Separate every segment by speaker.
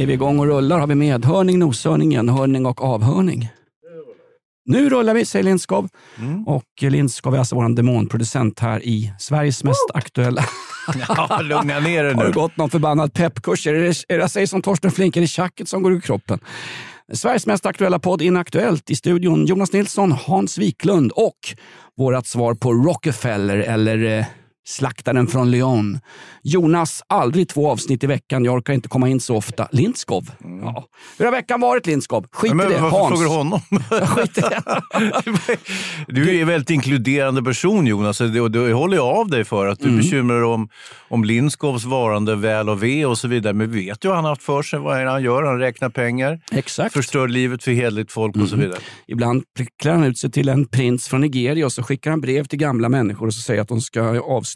Speaker 1: Är vi igång och rullar har vi medhörning, noshörning, enhörning och avhörning. Nu rullar vi, säger Lindskov. Och Lindskov är alltså vår demonproducent här i Sveriges mest aktuella...
Speaker 2: Ja, lugna ner dig
Speaker 1: Har det
Speaker 2: nu.
Speaker 1: gått någon förbannad peppkurs? Är det, är det jag säger som Torsten Flink, är det tjacket som går ur kroppen? Sveriges mest aktuella podd Inaktuellt i studion Jonas Nilsson, Hans Wiklund och vårt svar på Rockefeller eller eh, Slaktaren från Lyon. Jonas, aldrig två avsnitt i veckan. Jag orkar inte komma in så ofta. Lindskov. Ja. Hur har veckan varit Lindskov? Skit
Speaker 2: Men
Speaker 1: i det.
Speaker 2: varför
Speaker 1: Hans.
Speaker 2: frågar du honom?
Speaker 1: Skit i det.
Speaker 2: Du är en väldigt inkluderande person Jonas och det, det håller jag av dig för. Att du
Speaker 1: Mm.
Speaker 2: bekymrar dig om, om Lindskovs varande väl och ve och så vidare. Men vi vet ju vad han har haft för sig. Vad är det han gör? Han räknar pengar,
Speaker 1: Exakt.
Speaker 2: förstör livet för hederligt folk och så
Speaker 1: Mm.
Speaker 2: vidare.
Speaker 1: Ibland klär han ut sig till en prins från Nigeria och så skickar han brev till gamla människor och så säger att de ska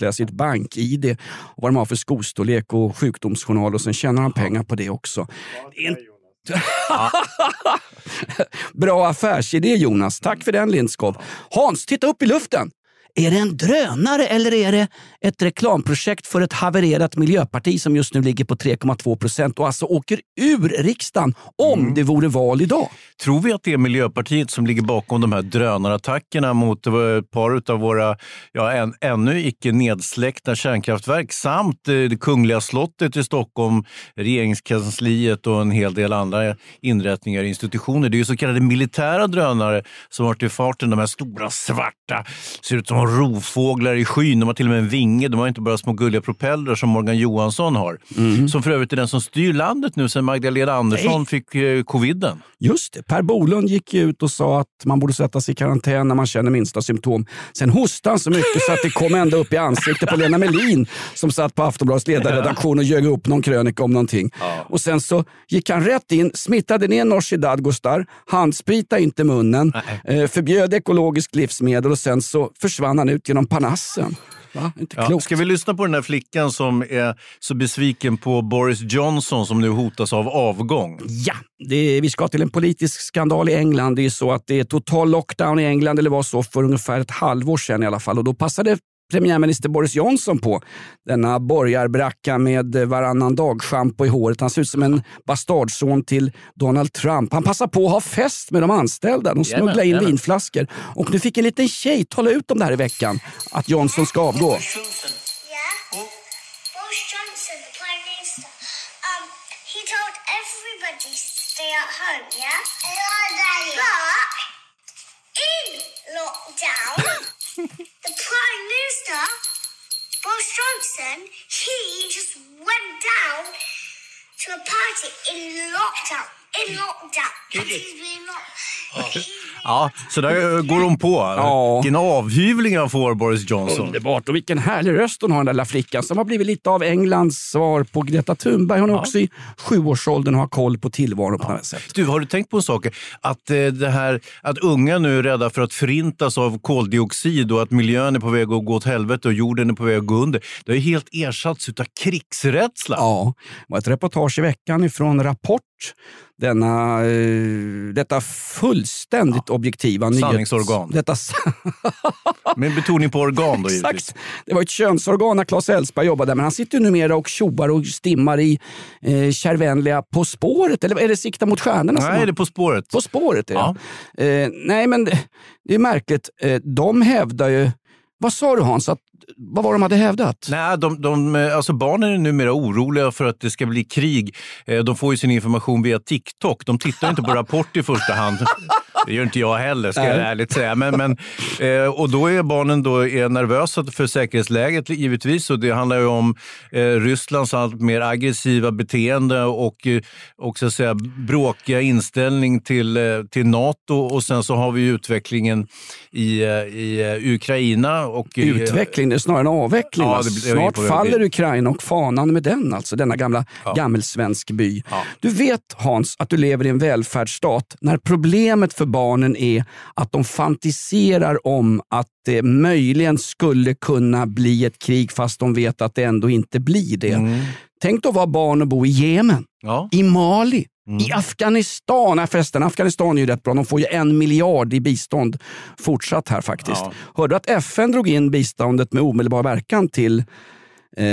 Speaker 1: avslöja sitt bank-id och vad de har för skostorlek och sjukdomsjournal och sen tjänar han pengar på det också. Det är en... Bra affärsidé Jonas. Tack för den Lindskov. Hans, titta upp i luften. Är det en drönare eller är det ett reklamprojekt för ett havererat miljöparti som just nu ligger på 3,2 procent och alltså åker ur riksdagen om det vore val idag?
Speaker 2: Tror vi att det är Miljöpartiet som ligger bakom de här drönarattackerna mot eh, ett par av våra ja, än, ännu icke nedsläckta kärnkraftverk samt eh, det Kungliga slottet i Stockholm, regeringskansliet och en hel del andra inrättningar och institutioner. Det är ju så kallade militära drönare som har till farten, de här stora svarta, ser ut som rovfåglar i skyn. De har till och med en vinge, de har inte bara små gulliga propellrar som Morgan Johansson har. Som för övrigt är den som styr landet nu sedan Magdalena Andersson
Speaker 1: Nej.
Speaker 2: fick eh, coviden.
Speaker 1: Just det, Per Bolund gick ut och sa att man borde sätta sig i karantän när man känner minsta symptom. Sen hostade han så mycket så att det kom ända upp i ansiktet på Lena Melin som satt på Aftonbladets ledarredaktion och ljög upp någon krönika om någonting. Och sen så gick han rätt in, smittade ner Nooshi Dadgostar, handsprita inte munnen, eh, förbjöd ekologiskt livsmedel och sen så försvann han ut genom Parnassen. Va? Inte
Speaker 2: Ja,
Speaker 1: klokt.
Speaker 2: ska vi lyssna på den där flickan som är så besviken på Boris Johnson som nu hotas av avgång?
Speaker 1: Ja, är, vi ska till en politisk skandal i England. Det är så att det är total lockdown i England, eller var så för ungefär ett halvår sedan i alla fall. Och då passade premiärminister Boris Johnson på denna borgarbracka med varannan dag-schampo i håret. Han ser ut som en bastardson till Donald Trump. Han passar på att ha fest med de anställda. De smugglar in
Speaker 2: jajamän.
Speaker 1: vinflaskor. Och nu fick en liten tjej tala ut om det här i veckan, att Johnson ska avgå.
Speaker 3: Um, he told everybody to stay at home, yeah? But in lockdown, the Prime Minister, Boris Johnson, he just went down to a party in lockdown.
Speaker 2: Ja, så där går hon på.
Speaker 1: Ja.
Speaker 2: Vilken avhyvling han får, Boris Johnson.
Speaker 1: Underbart. Och vilken härlig röst hon har den där lilla flickan som har blivit lite av Englands svar på Greta Thunberg. Hon är också i sjuårsåldern och har koll på tillvaron på något sätt.
Speaker 2: Du, har du tänkt på en sak? Att, eh, det här, att unga nu är rädda för att förintas av koldioxid och att miljön är på väg att gå åt helvete och jorden är på väg att gå under. Det har ju helt ersatts av krigsrädsla.
Speaker 1: Ja, det var ett reportage i veckan ifrån Rapport. Denna, eh, detta fullständigt objektiva nyhets...
Speaker 2: Sanningsorgan.
Speaker 1: Detta,
Speaker 2: Med betoning på organ då givetvis.
Speaker 1: Exakt. Det var ett könsorgan när Claes Elfsberg jobbade, men han sitter numera och tjoar och stimmar i eh, kärvänliga På spåret. Eller är det Sikta mot stjärnorna?
Speaker 2: Nej,
Speaker 1: han-
Speaker 2: det är På spåret.
Speaker 1: På spåret, ja. Eh, nej, men det, det är märkligt. Eh, de hävdar ju... Vad sa du Hans? Att, vad var de hade hävdat?
Speaker 2: Nej, de, de, eh, alltså barnen är numera oroliga för att det ska bli krig. Eh, De får ju sin information via TikTok. De tittar inte på Rapport i första hand. Det gör inte jag heller, ska jag ärligt säga. Men, men, eh, och då är barnen då är nervösa för säkerhetsläget givetvis. Och det handlar ju om eh, Rysslands allt mer aggressiva beteende och eh, och så säga, bråkiga inställning till, eh, till Nato. Och sen så har vi utvecklingen i, eh, i Ukraina. Och,
Speaker 1: Utveckling, det är snarare en avveckling.
Speaker 2: Ja, det
Speaker 1: Snart faller. Ukraina och fanan med den, alltså denna gamla gammelsvensk by. Du vet Hans att du lever i en välfärdsstat när problemet för barnen är att de fantiserar om att det möjligen skulle kunna bli ett krig fast de vet att det ändå inte blir det. Tänk då vara barn och bo i Jemen,
Speaker 2: Ja.
Speaker 1: i Mali,
Speaker 2: Mm.
Speaker 1: i Afghanistan. Nej, förresten, Afghanistan är ju rätt bra. De får ju en miljard i bistånd fortsatt här faktiskt.
Speaker 2: Ja.
Speaker 1: Hörde du att FN drog in biståndet med omedelbar verkan till eh,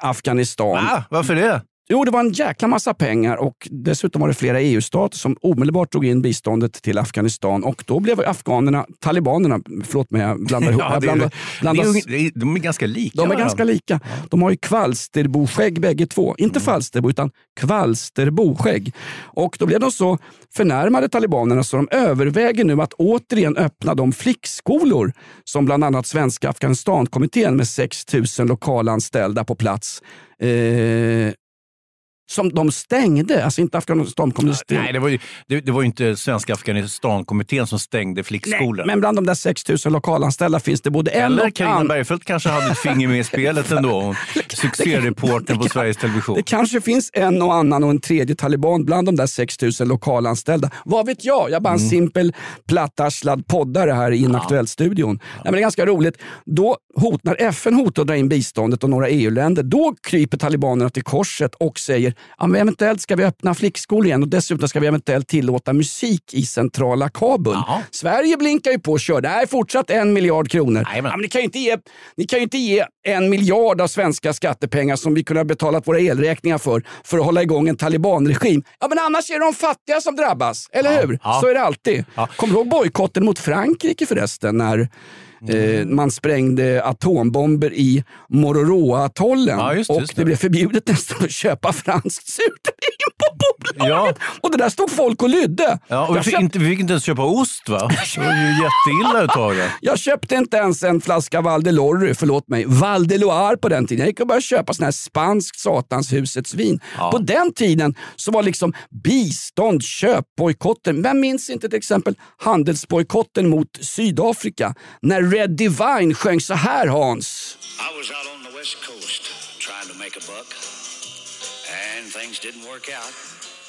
Speaker 1: Afghanistan?
Speaker 2: Ah, varför det?
Speaker 1: Jo, det var en jäkla massa pengar och dessutom var det flera EU-stater som omedelbart drog in biståndet till Afghanistan och då blev afghanerna, talibanerna, förlåt mig jag blandar ihop.
Speaker 2: Ja, det
Speaker 1: blandar,
Speaker 2: det de är ganska lika
Speaker 1: de är
Speaker 2: varandra.
Speaker 1: ganska lika. De har ju kvalsterboskägg bägge två. Inte
Speaker 2: Mm.
Speaker 1: falsterbo utan kvalsterboskägg. Och då blev de så förnärmade talibanerna så de överväger nu att återigen öppna de flickskolor som bland annat Svenska Afghanistankommittén med 6 000 lokalanställda på plats eh, som de stängde. Alltså inte Afghanistankommittén.
Speaker 2: Nej, det var, ju, det, det var ju inte Svenska Afghanistankommittén som stängde flickskolor.
Speaker 1: Men bland de där 6 000 lokalanställda finns det både en
Speaker 2: Eller
Speaker 1: och
Speaker 2: Carina
Speaker 1: an-
Speaker 2: Bergfeldt kanske hade ett finger med i spelet ändå. Succéreportern på Sveriges Television.
Speaker 1: Det kanske finns en och annan och en tredje taliban bland de där 6 000 lokalanställda. Vad vet jag? Jag är bara en
Speaker 2: Mm.
Speaker 1: simpel plattarslad poddare här i Inaktuellt-studion. Nej, men det är ganska roligt. Då hot, när FN hotar att dra in biståndet och några EU-länder, då kryper talibanerna till korset och säger ja, eventuellt ska vi öppna flickskolor igen och dessutom ska vi eventuellt tillåta musik i centrala Kabul.
Speaker 2: Ja.
Speaker 1: Sverige blinkar ju på och kör. Det här är fortsatt en miljard kronor.
Speaker 2: Jajamän.
Speaker 1: Ja, men ni, kan ju inte ge, ni kan ju inte ge en miljard av svenska skattepengar som vi kunde ha betalat våra elräkningar för, för att hålla igång en talibanregim. Ja, men annars är det de fattiga som drabbas, eller hur?
Speaker 2: ja.
Speaker 1: Så är det alltid. Kommer du ihåg bojkotten mot Frankrike förresten? När
Speaker 2: Mm.
Speaker 1: eh, man sprängde atombomber i Mororoa-atollen
Speaker 2: Ja,
Speaker 1: och det
Speaker 2: det.
Speaker 1: blev förbjudet nästan att köpa franskt surdeig på bolaget.
Speaker 2: Ja.
Speaker 1: Och det där stod folk och lydde.
Speaker 2: Ja, och vi fick,
Speaker 1: köpte-
Speaker 2: inte, vi fick inte ens köpa ost va? Det var ju jätteilla där.
Speaker 1: Jag köpte inte ens en flaska Valdelorry, förlåt mig, Valdeloire på den tiden. Jag gick och började köpa sån här spanskt satanshusets vin. På den tiden så var liksom bistånd, köpbojkotten. Vem minns inte till exempel handelsbojkotten mot Sydafrika? När Red Divine sjöng så här Hans.
Speaker 4: I was out on the west coast trying to make a buck, and things didn't work out.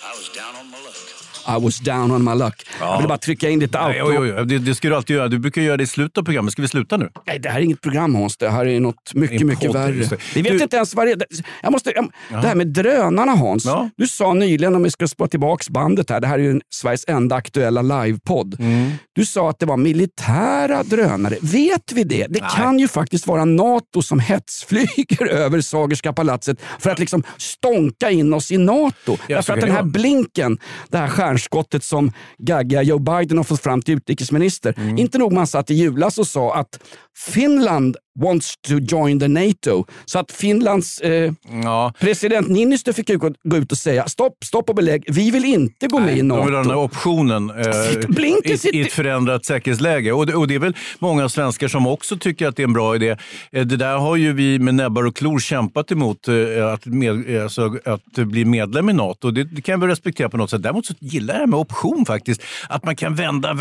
Speaker 4: I was down on my luck.
Speaker 1: I was down on my luck. Jag ville bara trycka in lite
Speaker 2: Nej,
Speaker 1: auto.
Speaker 2: oj, oj. Det, det ska du alltid göra. Du brukar göra det i slutet av programmet. Ska vi sluta nu?
Speaker 1: Nej, det här är inget program Hans. Det här är något mycket, mycket värre. Vi vet
Speaker 2: Du-
Speaker 1: inte ens vad det är. Jag måste, jag, Det här med drönarna Hans.
Speaker 2: Ja.
Speaker 1: Du sa nyligen, om vi ska spå tillbaks bandet här, det här är ju Sveriges enda aktuella livepodd.
Speaker 2: Mm.
Speaker 1: Du sa att det var militära drönare. Vet vi det? Det kan ju faktiskt vara NATO som hetsflyger över Sagerska palatset för att liksom stånka in oss i NATO.
Speaker 2: Ja,
Speaker 1: Därför att den här blinken, det här stjärnskottet som gaggiga Joe Biden har fått fram till utrikesminister.
Speaker 2: Mm.
Speaker 1: Inte nog man satt i julas och sa att Finland wants to join the NATO. Så att Finlands eh,
Speaker 2: Ja.
Speaker 1: president Niinistö fick gå, ut och säga stopp, stopp och belägg. Vi vill inte gå med i
Speaker 2: De vill ha den här
Speaker 1: NATO.
Speaker 2: optionen eh,
Speaker 1: Blinken
Speaker 2: i, ett förändrat säkerhetsläge. Och det, och det är väl många svenskar som också tycker att det är en bra idé. Eh, Det där har ju vi med näbbar och klor kämpat emot, eh, att, med, eh, alltså, att bli medlem i NATO. Det, det kan väl respektera på något sätt. Däremot så gillar jag det med option faktiskt. Att man kan vända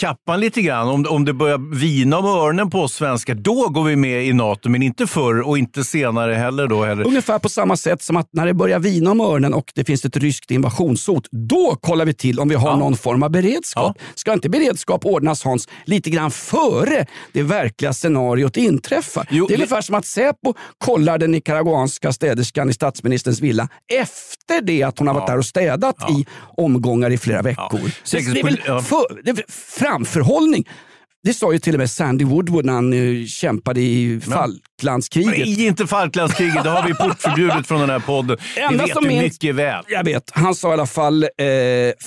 Speaker 2: kappan lite grann. Om, om det börjar vina om öronen på oss svenskar, då går vi med i NATO. Men inte förr och inte senare heller. Då heller.
Speaker 1: Ungefär på samma sätt som att när det börjar vina om öronen och det finns ett ryskt invasionshot, då kollar vi till om vi har någon form av beredskap. Ska inte beredskap ordnas Hans, lite grann före det verkliga scenariot inträffar?
Speaker 2: Jo,
Speaker 1: det är ungefär som att Säpo kollar den nicaraguanska städerskan i statsministerns villa efter det att hon har varit där och städat i omgångar i flera veckor. Så det, är väl
Speaker 2: ja.
Speaker 1: för, det är framförhållning. Det sa ju till och med Sandy Woodward när han eh, kämpade i fall, Falklandskriget.
Speaker 2: Nej, inte Falklandskriget. Det har vi portförbjudet från den här podden. Det vet
Speaker 1: som minns-
Speaker 2: mycket väl.
Speaker 1: Jag vet. Han sa i alla fall eh,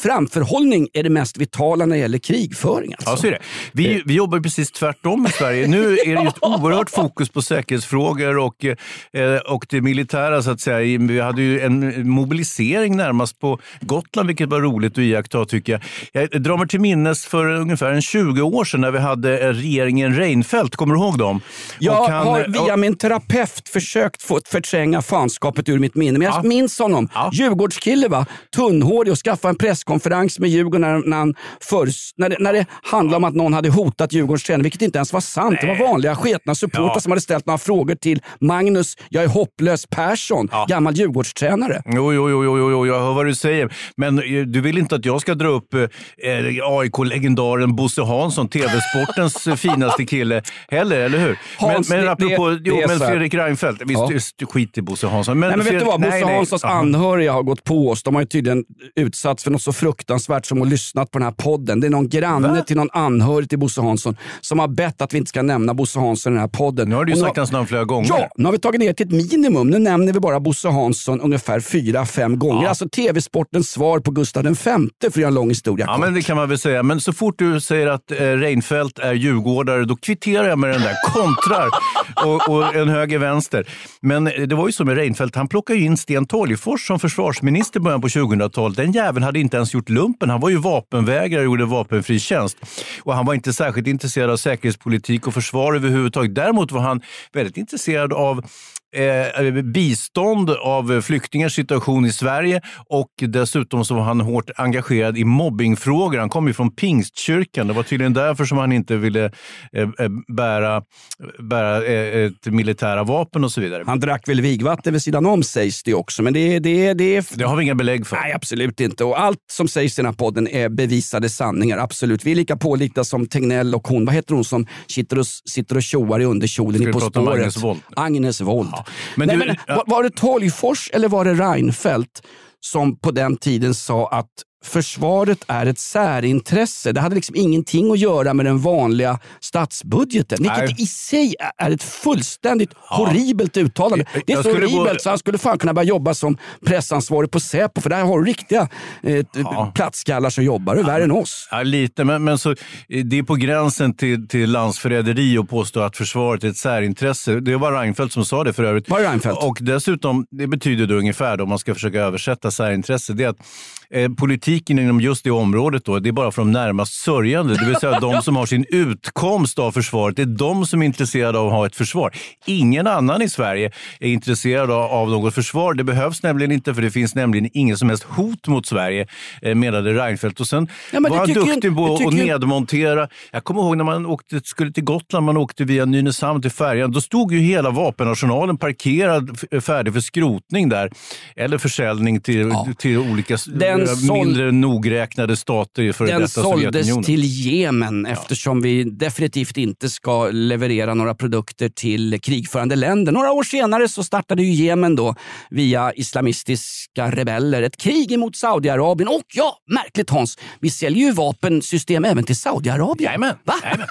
Speaker 1: framförhållning är det mest vitala när det gäller krigföring. Alltså.
Speaker 2: Ja, så är det. Vi, vi jobbar precis tvärtom i Sverige. Nu är det ju ett oerhört fokus på säkerhetsfrågor och, eh, och det militära. så att säga. Vi hade ju en mobilisering närmast på Gotland, vilket var roligt att iaktta tycker jag. Jag drar mig till minnes för ungefär en 20 år sedan när vi hade eh, regeringen Reinfeldt. Kommer du ihåg dem?
Speaker 1: Jag
Speaker 2: Och han-
Speaker 1: har via min terapeut försökt få förtränga fanskapet ur mitt minne. Men jag
Speaker 2: Ja.
Speaker 1: minns honom.
Speaker 2: Ja.
Speaker 1: Djurgårdskille, va? tunnhårig och skaffade en presskonferens med Djurgården när, när, han förs- när, det, när det handlade om att någon hade hotat Djurgårdens tränare, vilket inte ens var sant. Det var vanliga sketna supportrar
Speaker 2: Ja.
Speaker 1: som hade ställt några frågor till Magnus, jag är hopplös Persson,
Speaker 2: Ja.
Speaker 1: gammal Djurgårdstränare.
Speaker 2: Jo, jo, jo, jo, jo, jag hör vad du säger. Men eh, du vill inte att jag ska dra upp eh, AIK-legendaren Bosse Hansson, tv-sportens eh, finaste kille heller, eller hur?
Speaker 1: Hans,
Speaker 2: men men apropå, jo, men. Fredrik Reinfeldt, visst,
Speaker 1: Ja.
Speaker 2: skit i Bosse Hansson.
Speaker 1: Nej, men vet du
Speaker 2: Fredrik-
Speaker 1: vad? Bosse
Speaker 2: nej.
Speaker 1: Hanssons anhöriga har gått på oss. De har ju tydligen utsatts för något så fruktansvärt som att lyssnat på den här podden. Det är någon granne
Speaker 2: Va?
Speaker 1: till någon anhörig till Bosse Hansson som har bett att vi inte ska nämna Bosse Hansson i den här podden.
Speaker 2: Nu har du ju sagt hans namn flera gånger.
Speaker 1: Ja, nu har vi tagit ner till ett minimum. Nu nämner vi bara Bosse Hansson ungefär fyra, fem gånger.
Speaker 2: Ja.
Speaker 1: Alltså tv-sportens svar på Gustav V för att göra en lång historia
Speaker 2: Ja,
Speaker 1: kort.
Speaker 2: men det kan man väl säga. Men så fort du säger att eh, Reinfeldt är djurgårdare, då kvitterar jag med den där kontrar och, och en höger-vänster. Men det var ju så med Reinfeldt, han plockade ju in Sten Tolgfors som försvarsminister i början på 2000-talet. Den jäveln hade inte ens gjort lumpen. Han var ju vapenvägrare och gjorde vapenfri tjänst. Och han var inte särskilt intresserad av säkerhetspolitik och försvar överhuvudtaget. Däremot var han väldigt intresserad av eh, bistånd av flyktingars situation i Sverige och dessutom så var han hårt engagerad i mobbingfrågor. Han kom ju från pingstkyrkan. Det var tydligen därför som han inte ville eh, eh, bära, bära eh, ett militära vapen och så vidare.
Speaker 1: Han drack väl vigvatten vid sidan om sägs det också. Men det, det, det,
Speaker 2: Det har vi inga belägg för.
Speaker 1: Nej, absolut inte. Och allt som sägs i den här podden är bevisade sanningar. Absolut. Vi är lika pålitliga som Tegnell och hon. Vad heter hon som sitter och, sitter och tjoar i underkjolen i På spåret?
Speaker 2: Agnes Wold?
Speaker 1: Agnes Wold.
Speaker 2: Men
Speaker 1: Nej,
Speaker 2: du-
Speaker 1: men,
Speaker 2: ja.
Speaker 1: var, var det Tolgfors eller var det Reinfeldt som på den tiden sa att försvaret är ett särintresse. Det hade liksom ingenting att göra med den vanliga statsbudgeten.
Speaker 2: Nej.
Speaker 1: Vilket i sig är ett fullständigt horribelt uttalande. Det är så
Speaker 2: skulle gå-
Speaker 1: horribelt så han skulle fan kunna börja jobba som pressansvarig på Säpo. För där har du riktiga eh, t- platsskallar som jobbar. Det är värre än oss.
Speaker 2: Ja, lite, men, men så, eh, det är på gränsen till, till landsförräderi att påstå att försvaret är ett särintresse. Det var Reinfeldt som sa det för övrigt.
Speaker 1: Var det Reinfeldt?
Speaker 2: Och dessutom, det betyder då ungefär, då, om man ska försöka översätta särintresse, det är att eh, politiken inom just det området då, det är bara för de närmast sörjande. Det vill säga de som har sin utkomst av försvaret. Det är de som är intresserade av att ha ett försvar. Ingen annan i Sverige är intresserad av, något försvar. Det behövs nämligen inte, för det finns nämligen ingen som helst hot mot Sverige, eh, menade Reinfeldt. Och sen
Speaker 1: Ja,
Speaker 2: var han duktig på att nedmontera. Jag kommer ihåg när man åkte, skulle till Gotland, man åkte via Nynäshamn till färjan. Då stod ju hela vapenarsenalen parkerad, färdig för skrotning där. Eller försäljning till, till olika
Speaker 1: Den
Speaker 2: eh, mindre nogräknade stater i före
Speaker 1: Den
Speaker 2: detta
Speaker 1: såldes
Speaker 2: Sovjetunionen.
Speaker 1: till Jemen eftersom vi definitivt inte ska leverera några produkter till krigförande länder. Några år senare så startade ju Jemen då via islamistiska rebeller ett krig emot Saudiarabien. Och ja, märkligt Hans, vi säljer ju vapensystem även till Saudiarabien.
Speaker 2: Jajamän.
Speaker 1: Va?
Speaker 2: Jajamän.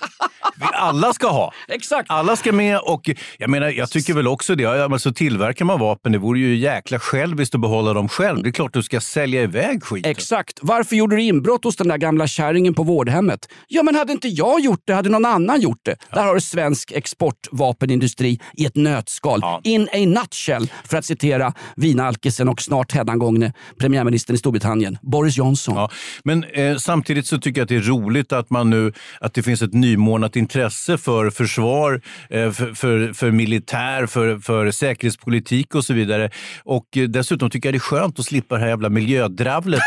Speaker 2: Alla ska ha.
Speaker 1: Exakt.
Speaker 2: Alla ska med och jag menar, jag tycker väl också det. Ja, Alltså, tillverkar man vapen, det vore ju jäkla själviskt att behålla dem själv. Det är klart du ska sälja iväg skiten.
Speaker 1: Exakt. Varför gjorde du inbrott hos den där gamla kärringen på vårdhemmet? Ja, men hade inte jag gjort det, hade någon annan gjort det. Där har du svensk exportvapenindustri i ett nötskal.
Speaker 2: Ja.
Speaker 1: In a nutshell, för att citera vinalkisen och snart hädangångne premiärministern i Storbritannien, Boris Johnson.
Speaker 2: Ja, men eh, samtidigt så tycker jag att det är roligt att man nu att det finns ett nymornat intresse för försvar, eh, för, för, för militär, för, för säkerhetspolitik och så vidare. Och eh, dessutom tycker jag det är skönt att slippa det här jävla miljödravlet.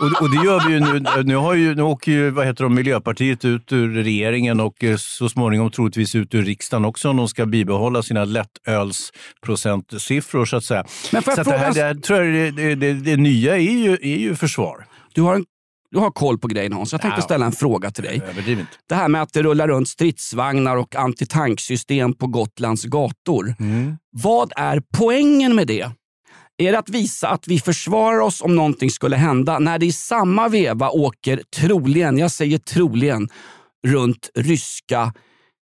Speaker 2: Och, och det gör vi ju nu. Nu, har ju, nu åker ju vad heter de, Miljöpartiet ut ur regeringen och eh, så småningom troligtvis ut ur riksdagen också om de ska bibehålla sina lättölsprocentsiffror så att säga.
Speaker 1: Men
Speaker 2: så att det, här, det, här, tror jag, det, det, det, nya är ju, är ju försvar.
Speaker 1: Du, har en, du har koll på grejen Hans. Jag tänkte
Speaker 2: Ja.
Speaker 1: ställa en fråga till dig. Det här med att det rullar runt stridsvagnar och antitanksystem på Gotlands gator. Vad är poängen med det? Är det att visa att vi försvarar oss om någonting skulle hända? När det i samma veva åker troligen, jag säger troligen, runt ryska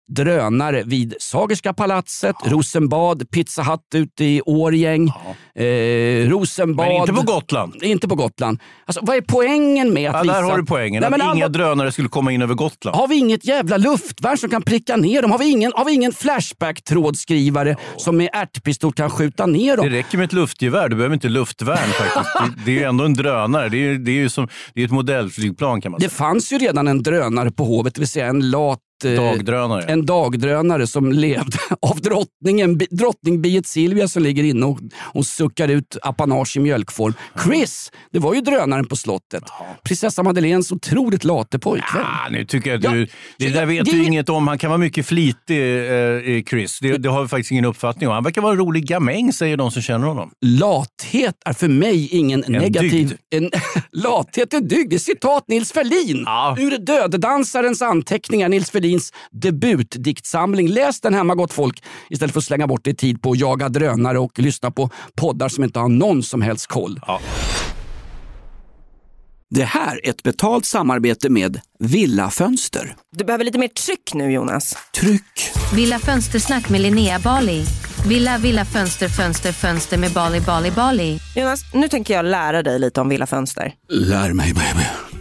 Speaker 1: drönare vid Sagerska palatset, Rosenbad, Pizza Hut ute i Årgäng, eh, Rosenbad.
Speaker 2: Men inte på Gotland.
Speaker 1: Inte på Gotland. Alltså, vad är poängen med att
Speaker 2: Ja,
Speaker 1: visa...
Speaker 2: där har du poängen.
Speaker 1: Nej,
Speaker 2: att inga
Speaker 1: alla-
Speaker 2: drönare skulle komma in över Gotland.
Speaker 1: har vi inget jävla luftvärn som kan pricka ner dem? Har vi ingen, har vi ingen Flashback-trådskrivare som med ärtpistol kan skjuta ner dem?
Speaker 2: Det räcker med ett luftgevär, du behöver inte luftvärn faktiskt. Det, det är ju ändå en drönare. Det är, det är ju som, det är ett modellflygplan kan man
Speaker 1: Det
Speaker 2: säga.
Speaker 1: fanns ju redan en drönare på hovet, det vill säga en lat
Speaker 2: Dagdrönare.
Speaker 1: En dagdrönare som levde av drottningen, bi- drottningbiet Silvia som ligger inne och, och suckar ut apanage i mjölkform. Chris, det var ju drönaren på slottet. Prinsessa Madeleines otroligt late pojkvän.
Speaker 2: Ah, nu tycker jag att
Speaker 1: Ja,
Speaker 2: du, det där vet
Speaker 1: det
Speaker 2: du
Speaker 1: inget-
Speaker 2: om. Han kan vara mycket flitig, eh, Chris. Det, det har vi faktiskt ingen uppfattning om. Han verkar vara en rolig gamäng, säger de som känner honom.
Speaker 1: Lathet är för mig ingen negativ...
Speaker 2: dygd.
Speaker 1: En, lathet är dygd. Det är citat Nils Ferlin.
Speaker 2: Ja.
Speaker 1: Ur Döddansarens anteckningar, Nils Ferlins debutdiktsamling. Läs den hemma gott folk istället för att slänga bort er tid på att jaga drönare och lyssna på poddar som inte har någon som helst koll.
Speaker 2: Ja.
Speaker 1: Det här är ett betalt samarbete med Villa Fönster.
Speaker 5: Du behöver lite mer tryck nu Jonas.
Speaker 1: Tryck!
Speaker 6: Villa Fönstersnack med Linnea Bali. Villa, villa, fönster, fönster, fönster med Bali, Bali, Bali.
Speaker 5: Jonas, nu tänker jag lära dig lite om Villa Fönster.
Speaker 1: Lär mig baby.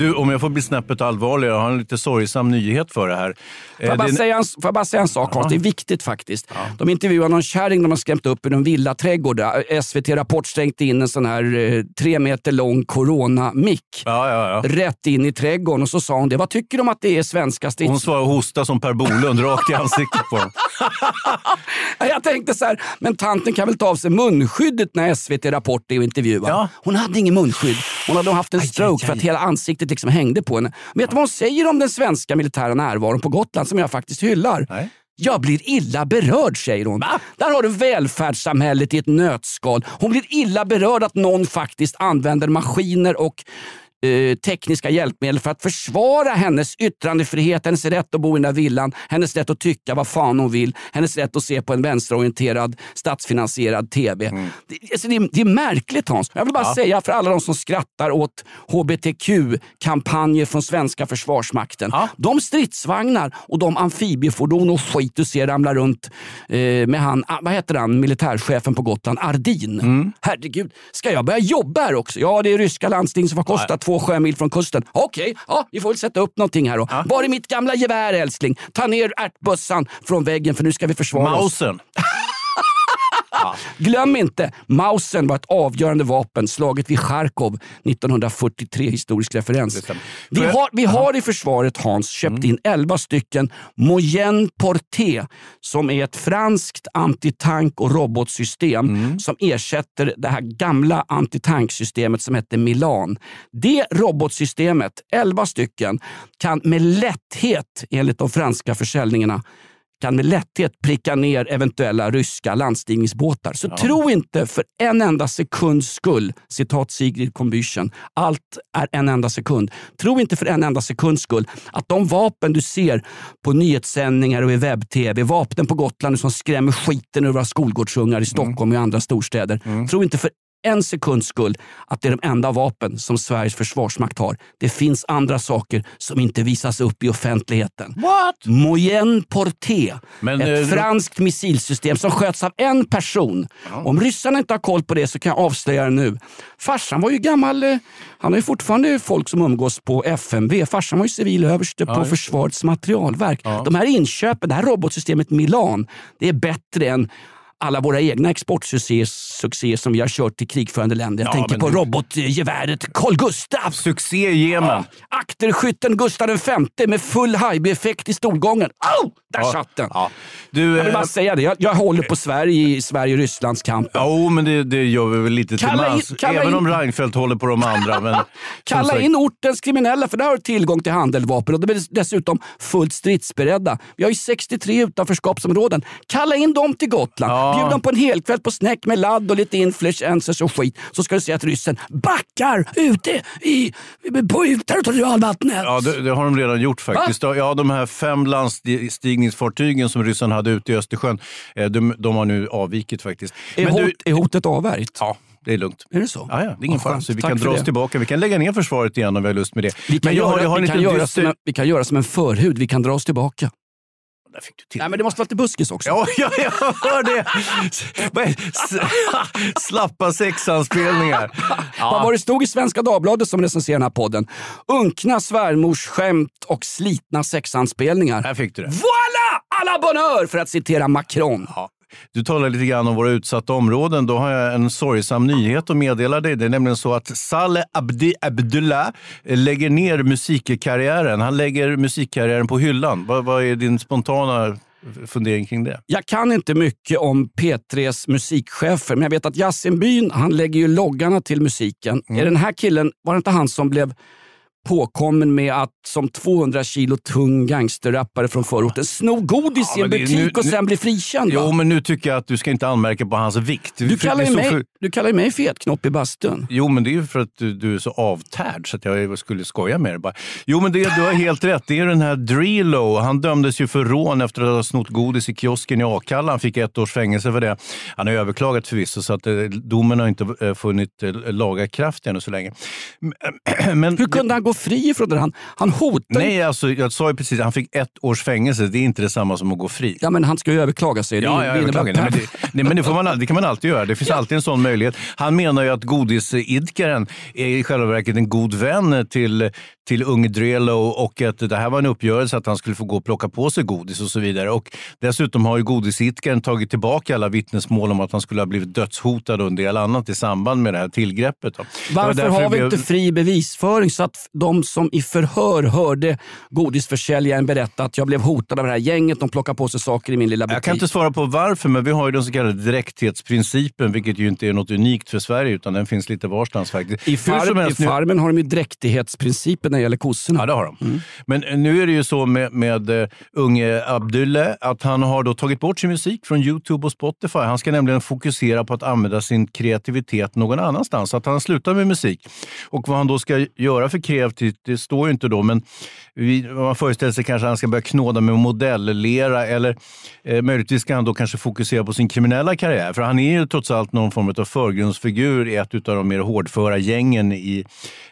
Speaker 2: Du, om jag får bli snäppet allvarligare, jag har en lite sorgsam nyhet för det här.
Speaker 1: Får jag, bara
Speaker 2: Eh, det-
Speaker 1: säga en, får jag bara säga en sak Hans? Det är viktigt faktiskt. De intervjuar någon kärring de har skrämt upp i en villaträdgård. där SVT Rapport strängt in en sån här eh, tre meter lång corona-mick.
Speaker 2: Ja, ja, ja.
Speaker 1: Rätt in i trädgården och så sa hon det. Vad tycker om att det är svenska strids...
Speaker 2: Hon svarade hosta som Per Bolund rakt i ansiktet på dem.
Speaker 1: Jag tänkte så här, men tanten kan väl ta av sig munskyddet när SVT Rapport är och intervjuar.
Speaker 2: Ja.
Speaker 1: Hon hade ingen munskydd. Hon hade haft en
Speaker 2: Aj,
Speaker 1: stroke
Speaker 2: aj,
Speaker 1: för att hela ansiktet liksom hängde på henne. Vet du vad hon säger om den svenska militära närvaron på Gotland som jag faktiskt hyllar?
Speaker 2: Nej.
Speaker 1: Jag blir illa berörd, säger hon. Där har du välfärdssamhället i ett nötskal. Hon blir illa berörd att någon faktiskt använder maskiner och eh, tekniska hjälpmedel för att försvara hennes yttrandefrihet, hennes rätt att bo i den där villan, hennes rätt att tycka vad fan hon vill, hennes rätt att se på en vänsterorienterad statsfinansierad TV. Det, alltså det, är, det är märkligt Hans. Jag vill bara säga för alla de som skrattar åt hbtq-kampanjer från svenska försvarsmakten. De stridsvagnar och de amfibiefordon och skit du ser ramla runt eh, med han, ah, vad heter han, militärchefen på Gotland, Ardin. Herregud, ska jag börja jobba här också? Ja, det är ryska landsting som får kosta två sjömil från kusten. Okej, ja, vi får väl sätta upp någonting här då. Var är mitt gamla gevär älskling? Ta ner ärtbössan från väggen för nu ska vi försvara oss.
Speaker 2: Mausen.
Speaker 1: Glöm inte, Mausen var ett avgörande vapen slaget vid Charkov 1943. Historisk referens. Vi har, vi har i försvaret, Hans, köpt in 11 stycken Moyenne Porté som är ett franskt antitank och robotsystem som ersätter det här gamla antitanksystemet som hette Milan. Det robotsystemet, 11 stycken, kan med lätthet, enligt de franska försäljningarna, kan med lätthet pricka ner eventuella ryska landstigningsbåtar. Så tro inte för en enda sekunds skull, citat Sigrid Combüchen, allt är en enda sekund. Tro inte för en enda sekunds skull att de vapen du ser på nyhetssändningar och i webb-tv, vapnen på Gotland som skrämmer skiten ur våra skolgårdsungar i Stockholm och i andra storstäder. Tro inte för en sekunds skull att det är de enda vapen som Sveriges försvarsmakt har. Det finns andra saker som inte visas upp i offentligheten.
Speaker 2: What?
Speaker 1: Moyenne Porté,
Speaker 2: Men,
Speaker 1: ett
Speaker 2: eh,
Speaker 1: franskt missilsystem som sköts av en person. Om ryssarna inte har koll på det så kan jag avslöja det nu. Farsan var ju gammal, eh, han har ju fortfarande folk som umgås på FMV. Farsan var ju civilöverste på
Speaker 2: just
Speaker 1: Försvarets materialverk. De här inköpen, det här robotsystemet Milan, det är bättre än alla våra egna exportsuccéer succéer som vi har kört till krigförande länder. Jag
Speaker 2: Ja,
Speaker 1: tänker på
Speaker 2: du-
Speaker 1: robotgeväret Carl Gustaf.
Speaker 2: Succé i Jemen.
Speaker 1: Akterskytten Gustav V med full Haijby-effekt i stolgången. Au! Där
Speaker 2: Ja.
Speaker 1: satt den!
Speaker 2: Ja. Du,
Speaker 1: Jag vill
Speaker 2: eh,
Speaker 1: bara säga det. Jag, jag håller på Sverige i Sverige-Rysslands kamp.
Speaker 2: Jo, men det, det gör vi väl lite till mans. Även
Speaker 1: in-
Speaker 2: om Reinfeldt håller på de andra. Men,
Speaker 1: Kalla
Speaker 2: sagt-
Speaker 1: in ortens kriminella för där har du tillgång till handeldvapen och de är dessutom fullt stridsberedda. Vi har ju 63 utanförskapsområden. Kalla in dem till Gotland.
Speaker 2: Ja.
Speaker 1: Bjud dem på en helkväll på snäck med ladd och lite influencers och skit. Så ska du se att ryssen backar ute i, på territorialvattnet.
Speaker 2: Ja, det, det har de redan gjort faktiskt. Ja, de här fem landstigningsfartygen som ryssarna hade ute i Östersjön, eh, de, de har nu avvikit faktiskt.
Speaker 1: Är,
Speaker 2: Men
Speaker 1: hot,
Speaker 2: du,
Speaker 1: är hotet avvärjt?
Speaker 2: ja, det är lugnt.
Speaker 1: Är det så?
Speaker 2: Ja, ja, det är ingen fara. vi
Speaker 1: Tack
Speaker 2: kan dra oss
Speaker 1: det.
Speaker 2: tillbaka. Vi kan lägga ner försvaret igen om vi har lust med det.
Speaker 1: Vi kan,
Speaker 2: Men jag har-
Speaker 1: göra,
Speaker 2: jag har en
Speaker 1: vi, kan
Speaker 2: liten
Speaker 1: göra
Speaker 2: dyster-
Speaker 1: som en, vi kan göra som en förhud. Vi kan dra oss tillbaka.
Speaker 2: Där fick du till
Speaker 1: Nej, men det måste vara lite buskis också.
Speaker 2: Ja, ja, jag hör det! Vad Slappa sexanspelningar.
Speaker 1: Vad var det stod i Svenska Dagbladet som recenserar den här podden? Unkna svärmorsskämt och slitna sexanspelningar.
Speaker 2: Här fick du det.
Speaker 1: Voila! Alla bonheur! För att citera Macron.
Speaker 2: Ja. Du talar lite grann om våra utsatta områden. Då har jag en sorgsam nyhet att meddela dig. Det är nämligen så att Saleh Abdi Abdullah lägger ner musikkarriären. Han lägger musikkarriären på hyllan. Vad, vad är din spontana fundering kring det?
Speaker 1: Jag kan inte mycket om P3s musikchefer, men jag vet att Yasin Byn, han lägger ju loggarna till musiken.
Speaker 2: Mm.
Speaker 1: Är den här killen, var det inte han som blev påkommen med att som 200 kilo tung gangsterrappare från förorten sno godis
Speaker 2: Ja,
Speaker 1: i en butik
Speaker 2: nu-
Speaker 1: och sen bli frikänd? va?
Speaker 2: Jo, men nu tycker jag att du ska inte anmärka på hans vikt.
Speaker 1: du, kallar
Speaker 2: Det
Speaker 1: ju mig,
Speaker 2: för-
Speaker 1: du kallar mig fetknopp i bastun.
Speaker 2: Jo, men det är ju för att du, du är så avtärd så att jag skulle skoja med dig. Bara. Jo, men det, du har helt rätt. Det är den här Drilo. Han dömdes ju för rån efter att ha snott godis i kiosken i Akalla. Han fick ett års fängelse för det. Han har överklagat förvisso, så att eh, domen har inte eh, funnit eh, laga kraft ännu så länge. Men
Speaker 1: Hur kunde han gå fri från det? Han, han hotar
Speaker 2: Nej, alltså, jag sa ju precis han fick ett års fängelse. Det är inte detsamma som att gå fri.
Speaker 1: Ja, men han ska ju överklaga sig.
Speaker 2: Ja, ja, överklaga. Nej, men det, nej, men det, man, kan man alltid göra. Det finns alltid en sån möjlighet. Han menar ju att godisidkaren är i själva verket en god vän till, till unge Drelo och att det här var en uppgörelse att han skulle få gå och plocka på sig godis och så vidare. Och dessutom har ju godisidkaren tagit tillbaka alla vittnesmål om att han skulle ha blivit dödshotad och en del annat i samband med det här tillgreppet. då.
Speaker 1: Varför har vi inte fri bevisföring så att de som i förhör hörde godisförsäljaren berätta att jag blev hotad av det här gänget, de plockar på sig saker i min lilla butik.
Speaker 2: Jag kan inte svara på varför, men vi har ju den så kallade dräkthetsprincipen, vilket ju inte är något unikt för Sverige, utan den finns lite varstans faktiskt.
Speaker 1: I, farm, I Farmen har de ju dräktighetsprincipen det gäller kossorna.
Speaker 2: Ja, det har de. Men eh, nu är det ju så med, med uh, unge Abdulle att han har då tagit bort sin musik från Youtube och Spotify. Han ska nämligen fokusera på att använda sin kreativitet någon annanstans. Så att han slutar med musik. Och vad han då ska göra för kreativt, det står ju inte då, men vi, man föreställer sig kanske att han ska börja knåda med modellera eller eh, möjligtvis ska han då kanske fokusera på sin kriminella karriär. För han är ju trots allt någon form av förgrundsfigur i ett av de mer hårdföra gängen i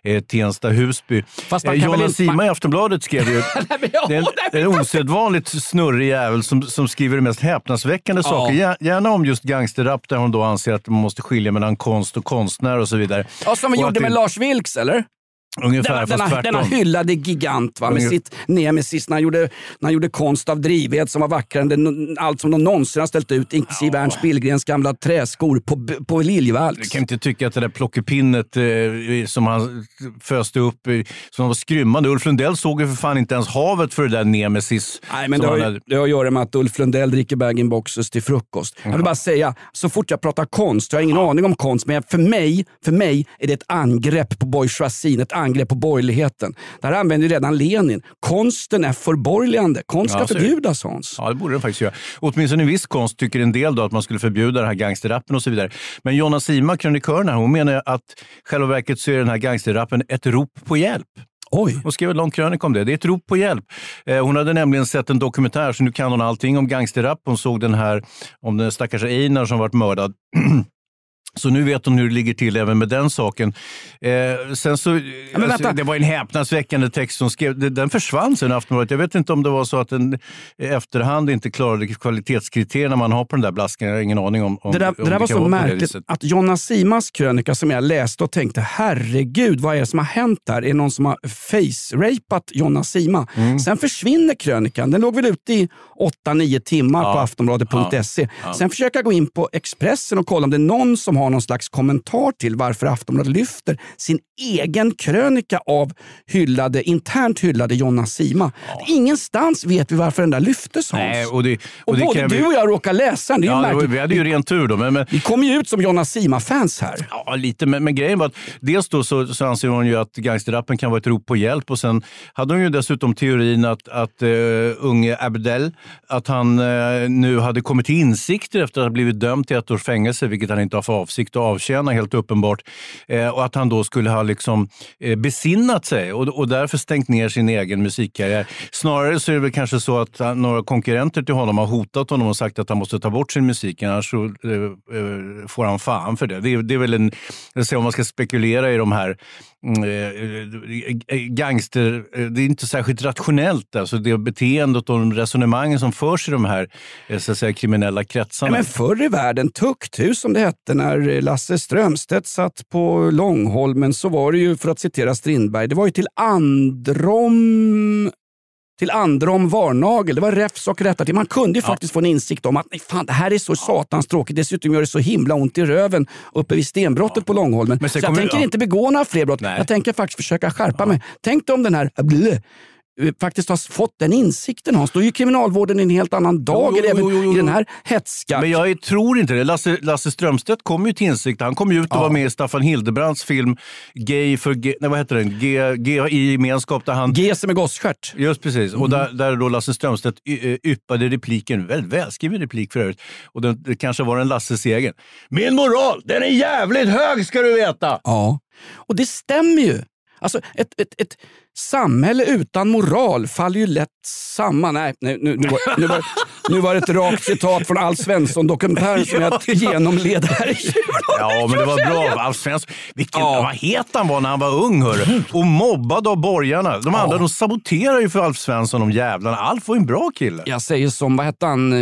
Speaker 2: eh, Tensta-Husby.
Speaker 1: Fast man
Speaker 2: Eh,
Speaker 1: kan
Speaker 2: Jonas Sima i Aftonbladet skrev ju
Speaker 1: Nej, men jag-
Speaker 2: det är en,
Speaker 1: nej,
Speaker 2: det en osedvanligt snurrig jävel som, som skriver de mest häpnadsväckande
Speaker 1: Ja.
Speaker 2: saker. Gär- Gärna om just gangsterrap där hon då anser att man måste skilja mellan konst och konstnär och så vidare.
Speaker 1: Ja, som vi gjorde
Speaker 2: det-
Speaker 1: med Lars Vilks, eller?
Speaker 2: Ungefär,
Speaker 1: denna,
Speaker 2: fast
Speaker 1: denna, denna hyllade gigant va, med
Speaker 2: Ungef-
Speaker 1: sitt nemesis när han, gjorde, när han gjorde konst av drivved som var vackrare än allt som de någonsin har ställt ut, inklusive Ernst Billgrens gamla träskor på, på Liljevalchs.
Speaker 2: kan inte tycka att det där plockepinnet eh, som han föste upp, eh, som var skrymmande. Ulf Lundell såg ju för fan inte ens havet för det där nemesis.
Speaker 1: Nej, men det har,
Speaker 2: hade-
Speaker 1: det har att göra med att Ulf Lundell dricker bag-in-boxes till frukost. Jag vill bara säga, så fort jag pratar konst, jag har ingen aning om konst, men för mig, för mig är det ett angrepp på bourgeoisien, ett angrepp på borgerligheten. Det här använde ju redan Lenin. Konsten är förborgerligande. Konst ska
Speaker 2: Ja,
Speaker 1: förbjudas Hans.
Speaker 2: Ja, det borde den faktiskt göra. Åtminstone i viss konst tycker en del då att man skulle förbjuda den här gangsterrappen och så vidare. Men Jonna Sima, krönikören här, hon menar att själva verket så är den här gangsterrappen ett rop på hjälp.
Speaker 1: Oj.
Speaker 2: Hon skrev en lång krönika om det. Det är ett rop på hjälp. Eh, hon hade nämligen sett en dokumentär, så nu kan hon allting om gangsterrap. Hon såg den här om den stackars Einar som varit mördad. Så nu vet hon hur det ligger till även med den saken. Eh, sen så, alltså, det var en häpnadsväckande text hon skrev. Den försvann sen Aftonbladet. Jag vet inte om det var så att den i efterhand inte klarade kvalitetskriterierna man har på den där blaskan. Jag har ingen aning om, om
Speaker 1: Det där,
Speaker 2: om
Speaker 1: det där var så märkligt att Jonna Simas krönika som jag läste och tänkte herregud vad är det som har hänt här? Är det någon som har face-rapat Jonna Sima?
Speaker 2: Mm.
Speaker 1: Sen försvinner krönikan. Den låg väl ute i 8-9 timmar på aftonbladet.se.
Speaker 2: Ja.
Speaker 1: Sen försöker jag gå in på Expressen och kolla om det är någon som har någon slags kommentar till varför Aftonbladet lyfter sin egen krönika av hyllade, internt hyllade Jonna Sima. Ingenstans vet vi varför den där lyftes Hans.
Speaker 2: Nej, och det, och
Speaker 1: och
Speaker 2: det
Speaker 1: både du och jag råkar läsa den. Det är
Speaker 2: Ja,
Speaker 1: märkligt.
Speaker 2: vi hade ju rent tur då. Men, men,
Speaker 1: Vi kommer ju ut som Jonna Sima-fans här.
Speaker 2: Ja, lite. Men, men grejen var att dels då så, så anser hon ju att gangsterrappen kan vara ett rop på hjälp och sen hade hon ju dessutom teorin att, att uh, unge Abdel, att han eh, nu hade kommit till insikter efter att ha blivit dömd till ett års fängelse, vilket han inte har för avsikt att avtjäna helt uppenbart. Eh, och att han då skulle ha liksom eh, besinnat sig och, och därför stängt ner sin egen musikkarriär. Snarare så är det väl kanske så att han, några konkurrenter till honom har hotat honom och sagt att han måste ta bort sin musik, annars så, eh, eh får han fan för det. Det är, det är väl en, jag om man ska spekulera i de här Mm, eh, eh, eh, gangster... Det är inte särskilt rationellt, alltså det beteendet och de resonemangen som förs i de här så att säga, kriminella kretsarna.
Speaker 1: Men förr i världen, tukthus som det hette när Lasse Strömstedt satt på Långholmen, så var det ju, för att citera Strindberg, det var ju till androm till androm varnagel. Det var räfs och rättarting. Man kunde ju faktiskt få en insikt om att nej, fan, det här är så satans tråkigt. Dessutom gör det så himla ont i röven uppe vid stenbrottet på Långholmen.
Speaker 2: Men
Speaker 1: Så jag tänker
Speaker 2: ja.
Speaker 1: inte begå några fler brott. Jag tänker faktiskt försöka skärpa mig. Tänk dig om den här blö, faktiskt har fått den insikten Hans. Då är ju kriminalvården i en helt annan dager
Speaker 2: Jo, jo, jo,
Speaker 1: i den här hetska...
Speaker 2: Men jag tror inte det. Lasse, Lasse Strömstedt kom ju till insikt. Han kom ut och var med i Staffan Hildebrands film Gay för G, nej, vad heter den? G, G i gemenskap. Där han,
Speaker 1: G som är gossstjärt.
Speaker 2: Just precis. Och där, där då Lasse Strömstedt eh, yppade repliken, väldigt välskriven replik för övrigt. Och den, det kanske var en Lasses egen. Min moral, den är jävligt hög ska du veta!
Speaker 1: Ja, och det stämmer ju. Alltså ett, ett, ett samhälle utan moral faller ju lätt samman. Nej, nu, nu, nu, var, nu, var, nu var det ett rakt citat från Alf Svensson-dokumentären som jag genomled här i
Speaker 2: Ja, men det var bra. Alf Svensson, vilken, vad het han var när han var ung hörru. och mobbad av borgarna. De andra de saboterar ju för Alf Svensson, de jävlarna. Alf var ju en bra kille.
Speaker 1: Jag säger som, vad hette han, eh,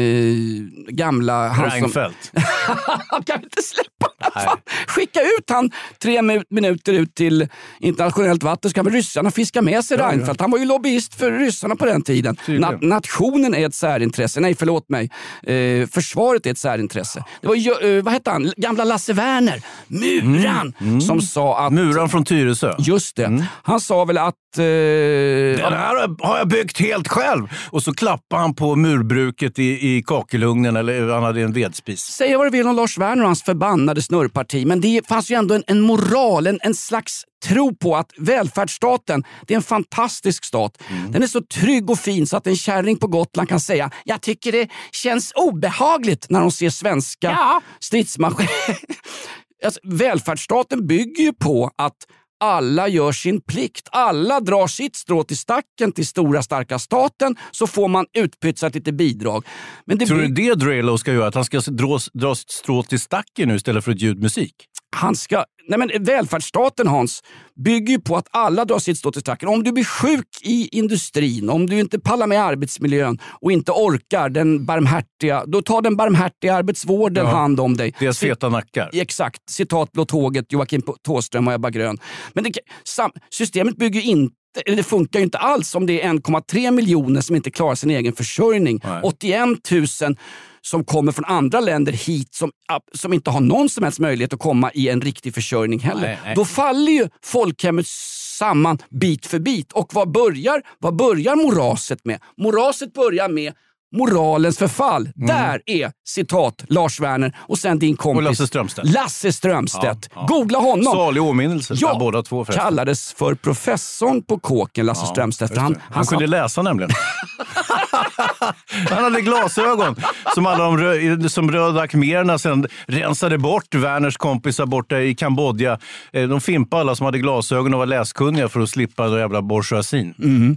Speaker 1: gamla... Han som,
Speaker 2: Reinfeldt.
Speaker 1: kan vi inte släppa? Fan, Skicka ut han tre mi- minuter ut till internationellt vatten så kan väl ryssarna fiska med sig
Speaker 2: Ja.
Speaker 1: Reinfeldt. Han var ju lobbyist för ryssarna på den tiden. Na- nationen är ett särintresse. Nej, förlåt mig. Eh, försvaret är ett särintresse. Det var ju, eh, vad hette han, gamla Lasse Werner, muran, som sa att...
Speaker 2: Muran från Tyresö.
Speaker 1: Just det. Han sa väl att... Eh,
Speaker 2: Den här har jag byggt helt själv. Och så klappade han på murbruket i, i kakelugnen, eller han hade en vedspis.
Speaker 1: Säga vad du vill om Lars Werner och hans förbannade snurrparti, men det fanns ju ändå en, en moral, en, en slags tro på att välfärdsstaten, det är en fantastisk stat. Den är så trygg och fin så att en kärring på Gotland kan säga “Jag tycker det känns obehagligt” när de ser svenska ja. stridsmaskiner. alltså, välfärdsstaten bygger ju på att alla gör sin plikt. Alla drar sitt strå till stacken till stora starka staten så får man utpytsat lite bidrag. Men det
Speaker 2: Tror du det Drelo ska göra? Att han ska dra, dra sitt strå till stacken nu istället för ett ljudmusik?
Speaker 1: han ska, nej men välfärdsstaten Hans, bygger ju på att alla drar sitt strå till stacken. Om du blir sjuk i industrin, om du inte pallar med arbetsmiljön och inte orkar den barmhärtiga, då tar den barmhärtiga arbetsvården
Speaker 2: Ja.
Speaker 1: hand om dig.
Speaker 2: Deras feta nackar.
Speaker 1: Exakt. Citat Blå tåget, Joakim Thåström och Ebba Grön. Men det, systemet bygger inte det funkar ju inte alls om det är 1,3 miljoner som inte klarar sin egen försörjning. 81 000 som kommer från andra länder hit som, som inte har någon som helst möjlighet att komma i en riktig försörjning heller.
Speaker 2: Nej, nej.
Speaker 1: Då faller ju folkhemmet samman bit för bit. Och vad börjar, vad börjar moraset med? Moraset börjar med moralens förfall. Där är citat Lars Werner och sen din kompis
Speaker 2: Och Lasse Strömstedt.
Speaker 1: Lasse Strömstedt.
Speaker 2: Ja, ja.
Speaker 1: Googla honom.
Speaker 2: Salig åminnelse, ja. båda två förresten.
Speaker 1: kallades för professorn på kåken, Lasse
Speaker 2: Ja,
Speaker 1: Strömstedt. För han,
Speaker 2: det. han kunde
Speaker 1: sa-
Speaker 2: läsa nämligen. han hade glasögon som alla de rö- som röda khmererna sen rensade bort Werners kompisar borta i Kambodja. Eh, De fimpade alla som hade glasögon och var läskunniga för att slippa den jävla bourgeoisien.
Speaker 1: Mm.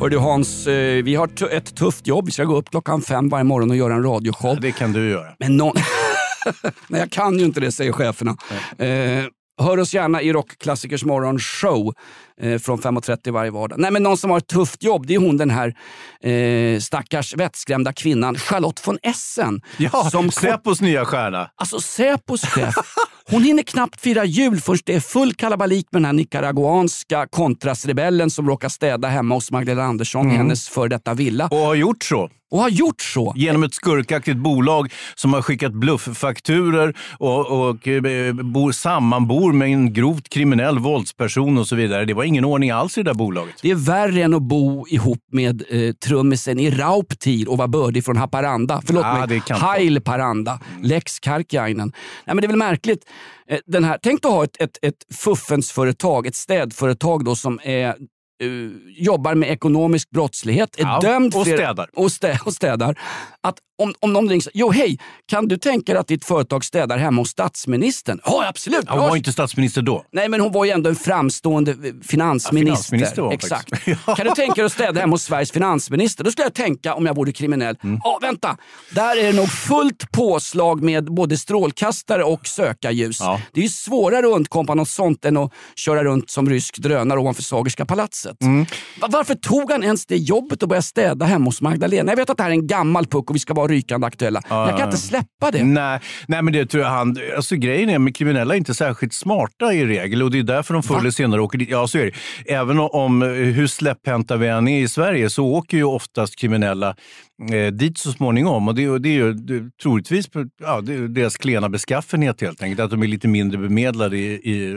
Speaker 1: Hör du Hans, eh, vi har ett tufft jobb. Vi ska gå upp klockan fem varje morgon och göra en radioshow.
Speaker 2: Det kan du göra.
Speaker 1: Men någon... Nej, jag kan ju inte det, säger cheferna. Eh, hör oss gärna i Rockklassikers morgonshow eh, från 5.30 varje vardag. Nej, men någon som har ett tufft jobb, det är hon den här eh, stackars vettskrämda kvinnan Charlotte von Essen.
Speaker 2: Ja,
Speaker 1: som
Speaker 2: Säpos nya stjärna.
Speaker 1: Alltså Säpos chef. Hon hinner knappt fira jul förrän det är full kalabalik med den här nicaraguanska kontrasrebellen som råkar städa hemma hos Magdalena Andersson i
Speaker 2: Mm.
Speaker 1: hennes för detta villa.
Speaker 2: Och har gjort så.
Speaker 1: Och har gjort så.
Speaker 2: Genom ett skurkaktigt bolag som har skickat blufffakturer och, och eh, bor, sammanbor med en grovt kriminell våldsperson och så vidare. Det var ingen ordning alls i det där bolaget.
Speaker 1: Det är värre än att bo ihop med eh, trummisen i Rauptir och vara bördig från Haparanda. Förlåt
Speaker 2: det
Speaker 1: mig. Hail Paranda. Lex Karkiainen. Nej, men det är väl märkligt. Eh, den här, tänk att ha ett, ett, ett fuffensföretag, ett städföretag då, som är eh, jobbar med ekonomisk brottslighet, är
Speaker 2: Ja,
Speaker 1: dömd
Speaker 2: och städar.
Speaker 1: Och, stä, och städar. Att om, om någon ringer jo hej, kan du tänka dig att ditt företag städar hemma hos statsministern? Ja, absolut.
Speaker 2: Hon
Speaker 1: Ja,
Speaker 2: var inte statsminister då.
Speaker 1: Nej, men hon var ju ändå en framstående eh, finansminister.
Speaker 2: Ja, finansminister var hon
Speaker 1: Exakt.
Speaker 2: faktiskt.
Speaker 1: Kan du tänka dig att städa hemma hos Sveriges finansminister? Då skulle jag tänka om jag vore kriminell.
Speaker 2: Mm.
Speaker 1: Ja, vänta. Där är det nog fullt påslag med både strålkastare och sökarljus. Det är ju svårare att undkomma något sånt än att köra runt som rysk drönare ovanför Sagerska palatset.
Speaker 2: Mm.
Speaker 1: Va- Varför tog han ens det jobbet och började städa hemma hos Magdalena? Jag vet att det här är en gammal puck vi ska vara rykande aktuella. Men jag kan inte släppa det.
Speaker 2: Nej, nej men det tror jag han... Alltså grejen är med kriminella är inte särskilt smarta i regel och det är därför de förr eller senare åker dit. Ja, så är det. Även om hur släpphänta vi än är i Sverige så åker ju oftast kriminella eh, dit så småningom. Och det, det är ju det, troligtvis på- ja, det deras klena beskaffenhet helt enkelt. Att de är lite mindre bemedlade i, i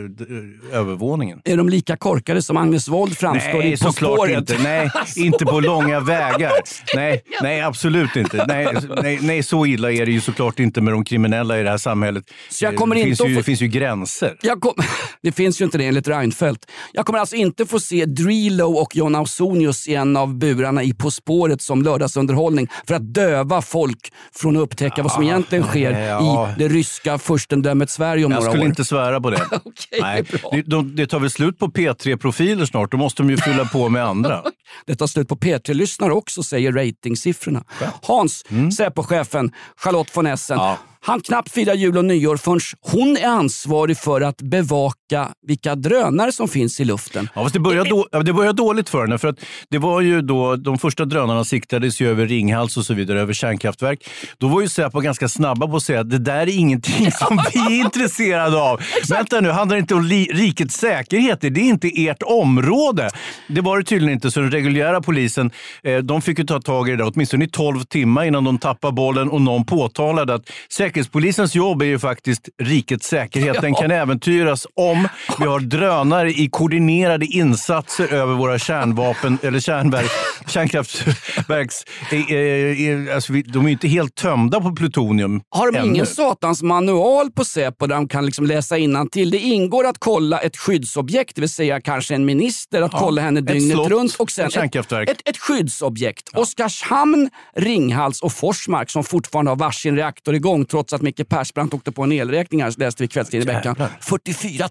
Speaker 2: eh, övervåningen.
Speaker 1: Är de lika korkade som Agnes Wold framstår i
Speaker 2: Nej,
Speaker 1: På
Speaker 2: såklart
Speaker 1: spåret?
Speaker 2: inte. Nej, inte på långa vägar. Nej, nej absolut inte. Nej, nej, nej, så illa är det ju såklart inte med de kriminella i det här samhället.
Speaker 1: Så jag kommer
Speaker 2: det,
Speaker 1: inte
Speaker 2: finns ju,
Speaker 1: få-
Speaker 2: det finns ju gränser.
Speaker 1: Kom, det finns ju inte det enligt Reinfeldt. Jag kommer alltså inte få se Drilo och John Ausonius i en av burarna i På spåret som lördagsunderhållning för att döva folk från att upptäcka vad som egentligen sker
Speaker 2: ja.
Speaker 1: i det ryska furstendömet Sverige om
Speaker 2: Jag
Speaker 1: några
Speaker 2: skulle
Speaker 1: år.
Speaker 2: inte svära på det. Nej, det, de, det tar väl slut på P3-profiler snart. Då måste de ju fylla på med andra.
Speaker 1: Det tar slut på P3-lyssnare också, säger ratingsiffrorna. Hans,
Speaker 2: Mm.
Speaker 1: Säpo-chefen Charlotte von Essen. Han knappt firar jul och nyår förrän hon är ansvarig för att bevaka vilka drönare som finns i luften.
Speaker 2: Ja, fast det började, då, det började dåligt för henne. För att det var ju då, de första drönarna siktades ju över Ringhals och så vidare, över kärnkraftverk. Då var ju Säpo ganska snabba på att säga att det där är ingenting som vi är intresserade av. Vänta nu, handlar det inte om rikets säkerhet? Det är inte ert område. Det var det tydligen inte, så den reguljära polisen eh, de fick ju ta tag i det där, åtminstone i 12 timmar innan de tappade bollen och någon påtalade att Säkerhetspolisens jobb är ju faktiskt rikets säkerhet. Den kan äventyras om vi har drönare i koordinerade insatser över våra kärnvapen eller kärnverk, kärnkraftverks... Eh, eh, alltså, vi- de är ju inte helt tömda på plutonium
Speaker 1: Har de
Speaker 2: ännu.
Speaker 1: ingen satans manual på Säpo där de kan liksom läsa till? Det ingår att kolla ett skyddsobjekt, det vill säga kanske en minister, att
Speaker 2: Ja,
Speaker 1: kolla henne
Speaker 2: ett
Speaker 1: dygnet
Speaker 2: slott,
Speaker 1: runt. Och sen
Speaker 2: ett kärnkraftverk.
Speaker 1: Ett, ett skyddsobjekt. Oskarshamn, Ringhals och Forsmark som fortfarande har varsin reaktor igång trots att Micke Persbrandt åkte på en elräkning här, läste vi kvällstidningen i veckan.
Speaker 2: Jävlar.
Speaker 1: 44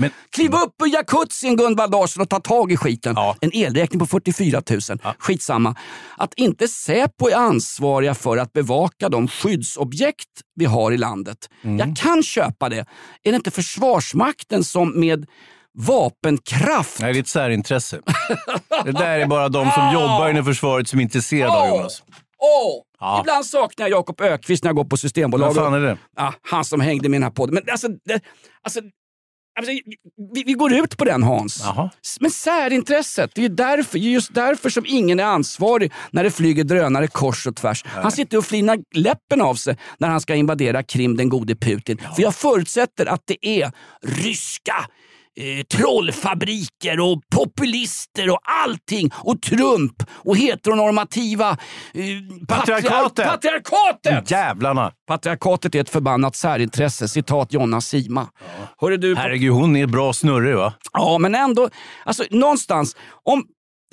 Speaker 1: 000. Kliv upp ur jacuzzin Gunvald Larsson och ta tag i skiten. En elräkning på 44 000. Skitsamma. Att inte Säpo är ansvariga för att bevaka de skyddsobjekt vi har i landet.
Speaker 2: Mm.
Speaker 1: Jag kan köpa det. Är det inte Försvarsmakten som med vapenkraft
Speaker 2: Nej, det är ett särintresse. det där är bara de som jobbar inom försvaret som är intresserade av Jonas.
Speaker 1: Åh!
Speaker 2: Ja.
Speaker 1: Ibland saknar jag Jakob Ökvist när jag går på Systembolaget.
Speaker 2: Vad fan är det?
Speaker 1: Ja, han som hängde med den här podden. Men alltså, det, alltså, alltså vi, vi går ut på den Hans. Men särintresset, det är, ju därför, just därför som ingen är ansvarig när det flyger drönare kors och tvärs. Han sitter och flinar läppen av sig när han ska invadera Krim, den gode Putin. För jag förutsätter att det är ryska eh, trollfabriker och populister och allting. Och Trump och heteronormativa eh,
Speaker 2: Patriarkatet!
Speaker 1: patriarkatet!
Speaker 2: Jävlarna!
Speaker 1: Patriarkatet är ett förbannat särintresse. Citat Jonna Sima. Hörru du,
Speaker 2: Herregud, hon är bra snurrig va?
Speaker 1: Ja, men ändå. Alltså, någonstans. Om,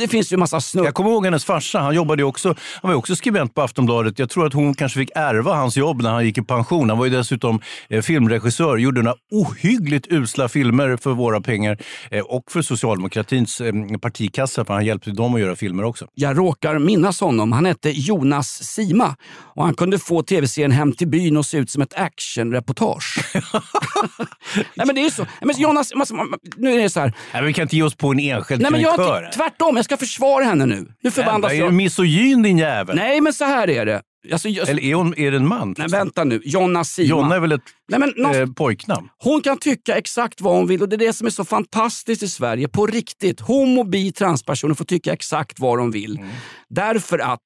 Speaker 1: det finns ju massa snurr.
Speaker 2: Jag kommer ihåg hennes farsa. Han, jobbade också, han var ju också skribent på Aftonbladet. Jag tror att hon kanske fick ärva hans jobb när han gick i pension. Han var ju dessutom eh, filmregissör. Gjorde några ohyggligt usla filmer för våra pengar eh, och för socialdemokratins eh, partikassa. För han hjälpte dem att göra filmer också.
Speaker 1: Jag råkar minnas honom. Han hette Jonas Sima och han kunde få tv-serien Hem till byn att se ut som ett actionreportage. Nej men det är ju så. Men Jonas, nu är det så här.
Speaker 2: Nej, vi kan inte ge oss på en enskild
Speaker 1: Nej, men jag, tvärtom, jag ska försvara henne nu. Nu förbanndas
Speaker 2: Är du
Speaker 1: jag.
Speaker 2: misogyn din jävel?
Speaker 1: Nej, men så här är det. Alltså, jag...
Speaker 2: Eller är, hon, är det en man?
Speaker 1: Nej, vänta nu. Jonna Sima.
Speaker 2: Jonna är väl ett
Speaker 1: Nej, men nå-
Speaker 2: eh, pojknam?
Speaker 1: Hon kan tycka exakt vad hon vill och det är det som är så fantastiskt i Sverige. På riktigt. Homo, bi, transpersoner får tycka exakt vad de vill. Därför att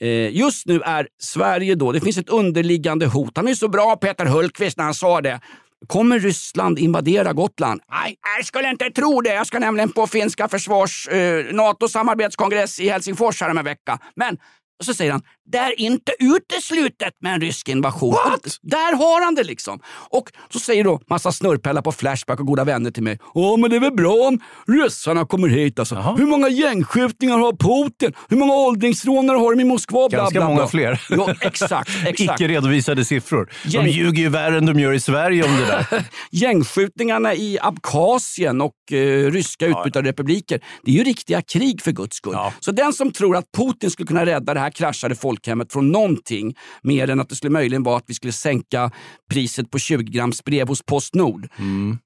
Speaker 1: eh, just nu är Sverige då, det finns ett underliggande hot. Han är så bra Peter Hultqvist när han sa det. Kommer Ryssland invadera Gotland? Nej, jag skulle inte tro det. Jag ska nämligen på finska försvars eh, NATO-samarbetskongress i Helsingfors här om en vecka. Men och så säger han, det är inte uteslutet med en rysk invasion. Och Där har han det liksom. Och så säger då massa snurrpellar på Flashback och goda vänner till mig. Åh, men det är väl bra om ryssarna kommer hit. Alltså. Hur många gängskjutningar har Putin? Hur många åldringsrånare har de i Moskva? Bla,
Speaker 2: Ganska
Speaker 1: bla,
Speaker 2: många
Speaker 1: bla.
Speaker 2: fler.
Speaker 1: Ja, exakt, exakt.
Speaker 2: Icke redovisade siffror. De
Speaker 1: Gäng-
Speaker 2: ljuger ju värre än de gör i Sverige om det där.
Speaker 1: Gängskjutningarna i Abkhazien och eh, ryska utbrytarrepubliker, det är ju riktiga krig för guds skull. Så den som tror att Putin skulle kunna rädda det här kraschade folkhemmet från någonting mer än att det skulle möjligen vara att vi skulle sänka priset på 20 grams brev hos Postnord,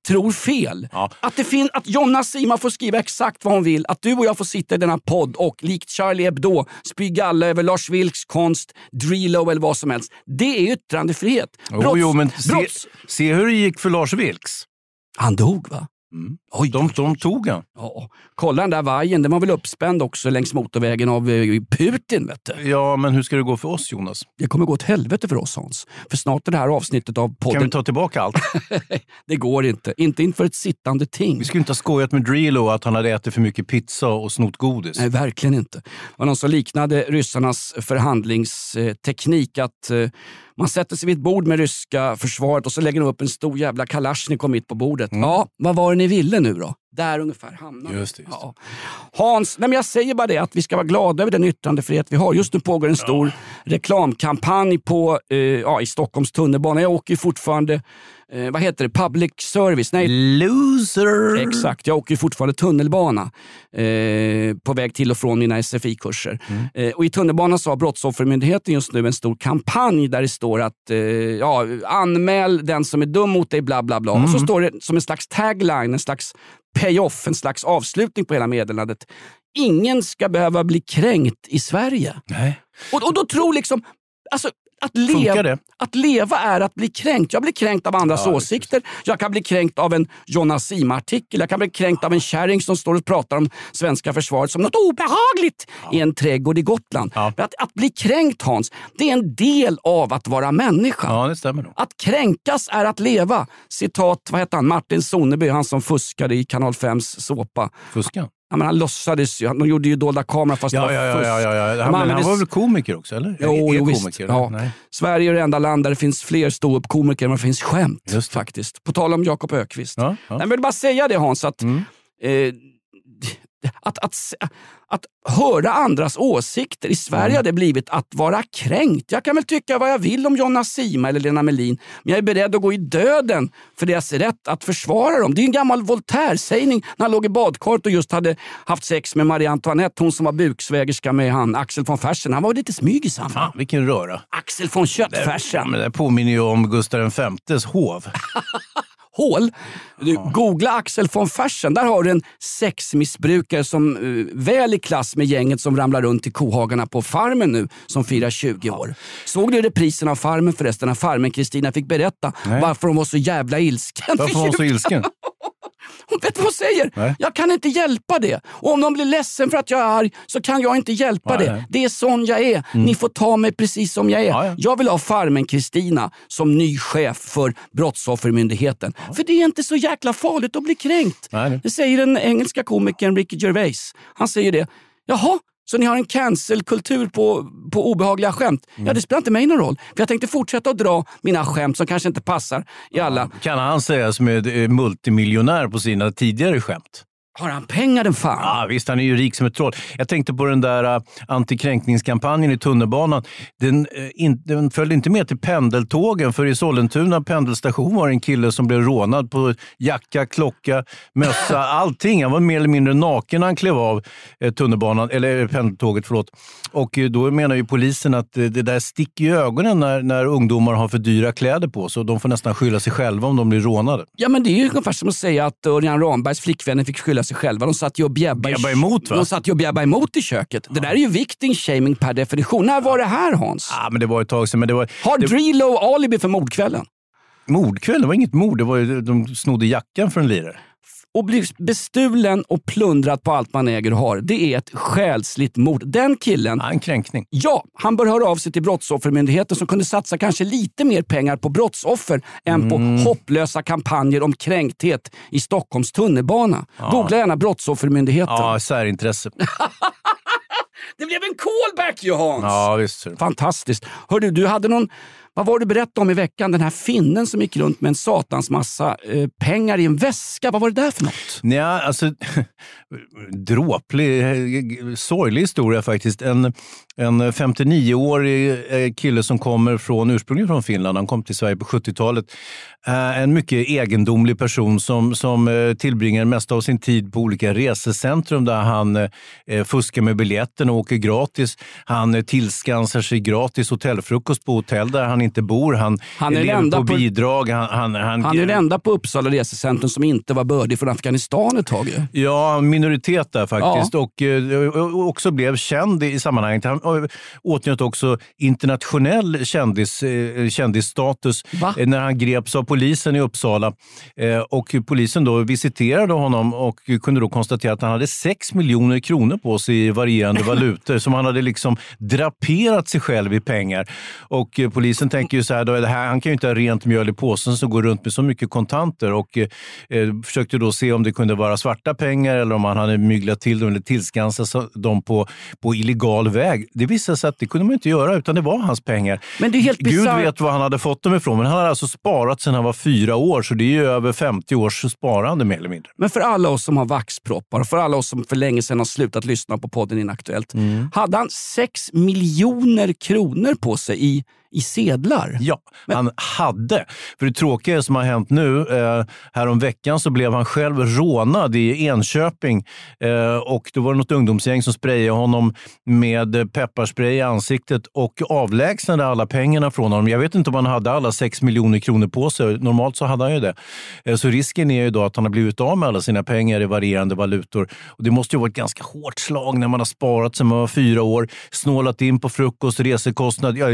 Speaker 1: tror fel. Att, det fin- att Jonna Sima får skriva exakt vad hon vill, att du och jag får sitta i denna podd och likt Charlie Hebdo spy galla över Lars Vilks konst, Drilo eller vad som helst. Det är yttrandefrihet.
Speaker 2: Jo, jo, men se,
Speaker 1: brotts-
Speaker 2: se hur det gick för Lars Vilks.
Speaker 1: Han dog va?
Speaker 2: Oj, de, de tog han.
Speaker 1: Ja, kolla den där vajern, den var väl uppspänd också längs motorvägen av eh, Putin. Vet du.
Speaker 2: Ja, men hur ska det gå för oss Jonas?
Speaker 1: Det kommer gå åt helvete för oss Hans. För snart är det här avsnittet av podden...
Speaker 2: Kan vi ta tillbaka allt?
Speaker 1: det går inte. Inte inför ett sittande ting.
Speaker 2: Vi skulle inte ha skojat med Drilo att han hade ätit för mycket pizza och snott godis.
Speaker 1: Nej, verkligen inte. Det var någon som liknade ryssarnas förhandlingsteknik att eh, man sätter sig vid ett bord med ryska försvaret och så lägger de upp en stor jävla kalasjnikov mitt på bordet. Ja, vad var det ni ville nu då? Där ungefär hamnar.
Speaker 2: Just just
Speaker 1: Ja. Hans, nej jag säger bara det att vi ska vara glada över den yttrandefrihet vi har. Just nu pågår en stor reklamkampanj på, eh, ja, i Stockholms tunnelbana. Jag åker ju fortfarande eh, vad heter det, public service? Nej.
Speaker 2: Loser!
Speaker 1: Exakt, jag åker ju fortfarande tunnelbana eh, på väg till och från mina SFI-kurser. Eh, och I tunnelbanan så har Brottsoffermyndigheten just nu en stor kampanj där det står att eh, ja, anmäl den som är dum mot dig, bla bla bla. Och så står det som en slags tagline, en slags payoff, en slags avslutning på hela meddelandet. Ingen ska behöva bli kränkt i Sverige.
Speaker 2: Nej.
Speaker 1: Och, och då tror liksom, alltså, att, leva, att leva är att bli kränkt. Jag blir kränkt av andras
Speaker 2: Ja,
Speaker 1: åsikter. Jag kan bli kränkt av en John Nassim-artikel. Jag kan bli kränkt av en kärring som står och pratar om svenska försvaret som något obehagligt i en trädgård i Gotland. Men Att, att bli kränkt Hans, det är en del av att vara människa.
Speaker 2: Ja, det stämmer nog.
Speaker 1: Att kränkas är att leva. Citat, vad heter han? Martin Soneby, han som fuskade i Kanal 5s såpa.
Speaker 2: Fuskade
Speaker 1: Ja, men han låtsades ju. De gjorde ju dolda kameror fast det
Speaker 2: Ja,
Speaker 1: var
Speaker 2: ja,
Speaker 1: fusk.
Speaker 2: ja, ja, ja. Han, men han var väl komiker också, eller?
Speaker 1: Jo, jo visst. Ja.
Speaker 2: Nej.
Speaker 1: Sverige är det enda land där det finns fler ståuppkomiker än vad det finns skämt.
Speaker 2: Just det.
Speaker 1: faktiskt. På tal om Jakob Ökvist.
Speaker 2: Ja, ja.
Speaker 1: Nej, Jag vill bara säga det Hans, att,
Speaker 2: Mm.
Speaker 1: eh, att, att, att höra andras åsikter. I Sverige
Speaker 2: Mm.
Speaker 1: har det blivit att vara kränkt. Jag kan väl tycka vad jag vill om John Nasima eller Lena Melin, men jag är beredd att gå i döden för deras rätt att försvara dem. Det är en gammal Voltaire-sägning när han låg i badkaret och just hade haft sex med Marie Antoinette, hon som var buksvägerska med han Axel von Fersen. Han var lite smygisam.
Speaker 2: Fan, vilken röra.
Speaker 1: Axel von Köttfärsen.
Speaker 2: Men det påminner ju om Gustav Vs hov.
Speaker 1: hål. Du, Googla Axel von Fersen. Där har du en sexmissbrukare som uh, väl i klass med gänget som ramlar runt i kohagarna på Farmen nu som firar 20 år. Såg du reprisen av Farmen förresten när Farmen-Kristina fick berätta
Speaker 2: Nej.
Speaker 1: varför hon var så jävla ilsken?
Speaker 2: Varför var hon så ilsken?
Speaker 1: Hon vet vad hon säger.
Speaker 2: Nej.
Speaker 1: Jag kan inte hjälpa det. Och om de blir ledsen för att jag är arg så kan jag inte hjälpa
Speaker 2: Nej,
Speaker 1: det.
Speaker 2: nej.
Speaker 1: Det är sån jag är. Ni får ta mig precis som jag är.
Speaker 2: Ja, ja.
Speaker 1: Jag vill ha Farmen-Kristina som ny chef för Brottsoffermyndigheten. För det är inte så jäkla farligt att bli kränkt. Det säger den engelska komikern Ricky Gervais. Han säger det. Jaha, så ni har en cancelkultur på, på obehagliga skämt?
Speaker 2: Mm.
Speaker 1: Ja, det spelar inte mig någon roll. För jag tänkte fortsätta att dra mina skämt som kanske inte passar i alla.
Speaker 2: Kan han säga som är multimiljonär på sina tidigare skämt?
Speaker 1: Har han pengar den fan?
Speaker 2: Ja, visst, han är ju rik som ett troll. Jag tänkte på den där uh, antikränkningskampanjen i tunnelbanan. Den, eh, in, den följde inte med till pendeltågen, för i Sollentuna pendelstation var det en kille som blev rånad på jacka, klocka, mössa, allting. Han var mer eller mindre naken när han klev av eh, tunnelbanan, eller pendeltåget. Förlåt. Och då menar ju polisen att det där sticker i ögonen när, när ungdomar har för dyra kläder på sig. och De får nästan skylla sig själva om de blir rånade.
Speaker 1: Ja men det är ju ungefär som att säga att Örjan Rambergs flickvänner fick skylla sig själva. De satt ju och bjäbbade
Speaker 2: Bjäbba emot, va?
Speaker 1: De satt ju och bjäbbade emot i köket. Det där är ju victim shaming per definition. När var det här Hans?
Speaker 2: Ja, men det var ett tag sedan. Men det var,
Speaker 1: Har
Speaker 2: det,
Speaker 1: Drilo alibi för mordkvällen?
Speaker 2: Mordkväll? Det var inget mord. Det var, ju- de snodde jackan från en lirare.
Speaker 1: Och bli bestulen och plundrat på allt man äger och har. Det är ett själsligt mord. Den killen,
Speaker 2: Ja, en kränkning.
Speaker 1: ja, han bör höra av sig till Brottsoffermyndigheten som kunde satsa kanske lite mer pengar på brottsoffer än på
Speaker 2: Mm.
Speaker 1: hopplösa kampanjer om kränkthet i Stockholms tunnelbana. Googla gärna Brottsoffermyndigheten.
Speaker 2: Ja, särintresse.
Speaker 1: Det blev en callback Johans!
Speaker 2: Ja, visst.
Speaker 1: Fantastiskt. Hör du, du hade någon, vad var det du berättade om i veckan? Den här finnen som gick runt med en satans massa eh, pengar i en väska. Vad var det där för något?
Speaker 2: Ja, alltså, dråplig, eh, sorglig historia faktiskt. En, en 59-årig eh, kille som kommer från, ursprungligen från Finland, han kom till Sverige på 70-talet. Eh, En mycket egendomlig person som, som eh, tillbringar mesta av sin tid på olika resecentrum där han fuskar med biljetten och åker gratis. Han tillskansar sig gratis hotellfrukost på hotell där han inte bor. Han,
Speaker 1: Han är
Speaker 2: lever på,
Speaker 1: på-
Speaker 2: bidrag. Han, han, han,
Speaker 1: Han är den enda på Uppsala resecentrum som inte var bördig från Afghanistan ett tag.
Speaker 2: Ja, minoritet där faktiskt. Och, eh, och också blev känd i sammanhanget. Han åtnjöt också internationell kändis, eh, kändisstatus
Speaker 1: Va?
Speaker 2: eh, när han greps av polisen i Uppsala. Eh, Och polisen då visiterade honom och kunde då konstatera att han hade 6 miljoner kronor på sig i varierande valutor som han hade liksom draperat sig själv i pengar. Och polisen tänker ju så här, då, här han kan ju inte ha rent mjöl i påsen som går runt med så mycket kontanter och eh, försökte då se om det kunde vara svarta pengar eller om han hade myglat till dem eller tillskansat dem på, på illegal väg. Det visade sig att det kunde man inte göra, utan det var hans pengar.
Speaker 1: Men det är helt
Speaker 2: Gud
Speaker 1: bizarrt.
Speaker 2: vet var han hade fått dem ifrån, men han hade alltså sparat sedan han var fyra år, så det är ju över 50 års sparande mer eller mindre.
Speaker 1: Men för alla oss som har vaxproppar och för alla oss som för länge sedan har slutat lyssna på podden Inaktuellt.
Speaker 2: Mm.
Speaker 1: Hade han 6 miljoner kronor på sig i, i sedlar?
Speaker 2: Ja, han hade. För det tråkiga som har hänt nu, eh, härom veckan så blev han själv rånad i Enköping. Eh, och då var det något ungdomsgäng som sprayade honom med pepparspray i ansiktet och avlägsnade alla pengarna från honom. Jag vet inte om han hade alla 6 miljoner kronor på sig. Normalt så hade han ju det. Eh, så risken är ju då att han har blivit av med alla sina pengar i varierande valutor. Och det måste ju vara ett ganska hårt slag när man har sparat sedan man var fyra år, snålat in på frukost, resekostnad, ja,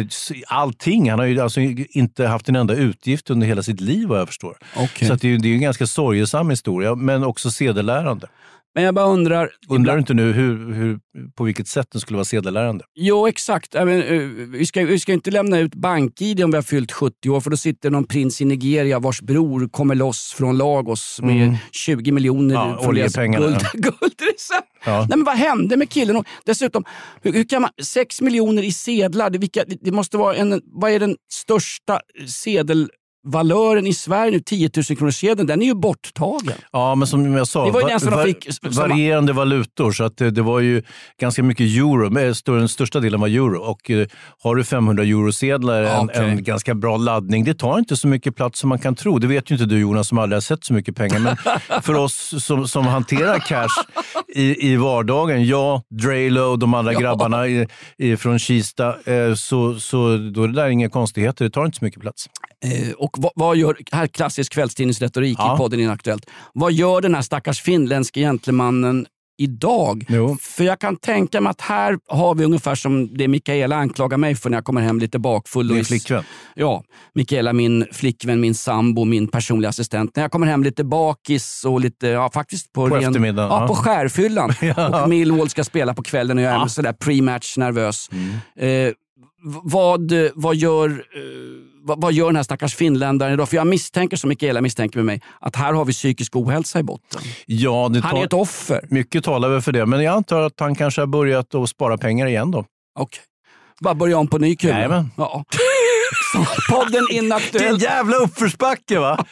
Speaker 2: allting. Han har ju alltså inte haft en enda utgift under hela sitt liv vad jag förstår.
Speaker 1: Okej.
Speaker 2: Så det, är, det är en ganska sorgesam historia, men också sedelärande.
Speaker 1: Men jag bara undrar...
Speaker 2: Undrar du inte nu hur, hur, på vilket sätt den skulle vara sedelärande?
Speaker 1: Jo, exakt. Men, eh, vi, ska, vi ska inte lämna ut bank-id om vi har fyllt 70 år, för då sitter någon prins i Nigeria vars bror kommer loss från Lagos med
Speaker 2: Mm.
Speaker 1: 20 miljoner
Speaker 2: Ja, oljepengarna,
Speaker 1: guld,
Speaker 2: ja.
Speaker 1: guldreserv.
Speaker 2: Ja.
Speaker 1: Nej, men vad hände med killen? Och dessutom, hur, hur kan man... 6 miljoner i sedlar, det, vilka, det måste vara en... Vad är den största sedelvalören i Sverige nu? 10 000 kronor sedeln, den är ju borttagen.
Speaker 2: Ja, men som jag sa,
Speaker 1: Det var ju den som de
Speaker 2: va-
Speaker 1: fick- som-
Speaker 2: varierande valutor. Så att det, det var ju ganska mycket euro. men Den största delen var euro. Och eh, har du 500 eurosedlar, en,
Speaker 1: Okej.
Speaker 2: en ganska bra laddning, det tar inte så mycket plats som man kan tro. Det vet ju inte du Jonas som aldrig har sett så mycket pengar. Men för oss som, som hanterar cash i, i vardagen, jag, Draylo och de andra grabbarna i, i, från Kista, eh, så, så då är det där inga konstigheter. Det tar inte så mycket plats.
Speaker 1: Eh, och vad, vad gör, här klassisk kvällstidningsretorik
Speaker 2: Ja.
Speaker 1: i podden Inaktuellt. Vad gör den här stackars finländske gentlemannen idag?
Speaker 2: Jo.
Speaker 1: För jag kan tänka mig att här har vi ungefär som det Mikaela anklagar mig för när jag kommer hem lite bakfull.
Speaker 2: Din flickvän.
Speaker 1: Ja, Mikaela min flickvän, min sambo, min personliga assistent. När jag kommer hem lite bakis och lite, ja faktiskt på,
Speaker 2: På eftermiddagen,
Speaker 1: Ja,
Speaker 2: ja.
Speaker 1: på skärfyllan. Och Millwall ska spela på kvällen och jag är sådär pre-match nervös.
Speaker 2: Mm.
Speaker 1: Eh, vad, vad, gör, eh, vad, gör den här stackars finländaren idag? För jag misstänker, som Mikaela misstänker med mig, att här har vi psykisk ohälsa i botten.
Speaker 2: Ja, det
Speaker 1: Han
Speaker 2: tar-
Speaker 1: är ett offer.
Speaker 2: Mycket talar väl för det, men jag antar att han kanske har börjat att spara pengar igen då.
Speaker 1: Okej. Bara börja om på ny kula. Ja. Podden
Speaker 2: Det är en
Speaker 1: Inaktuellt.
Speaker 2: jävla uppförsbacke va?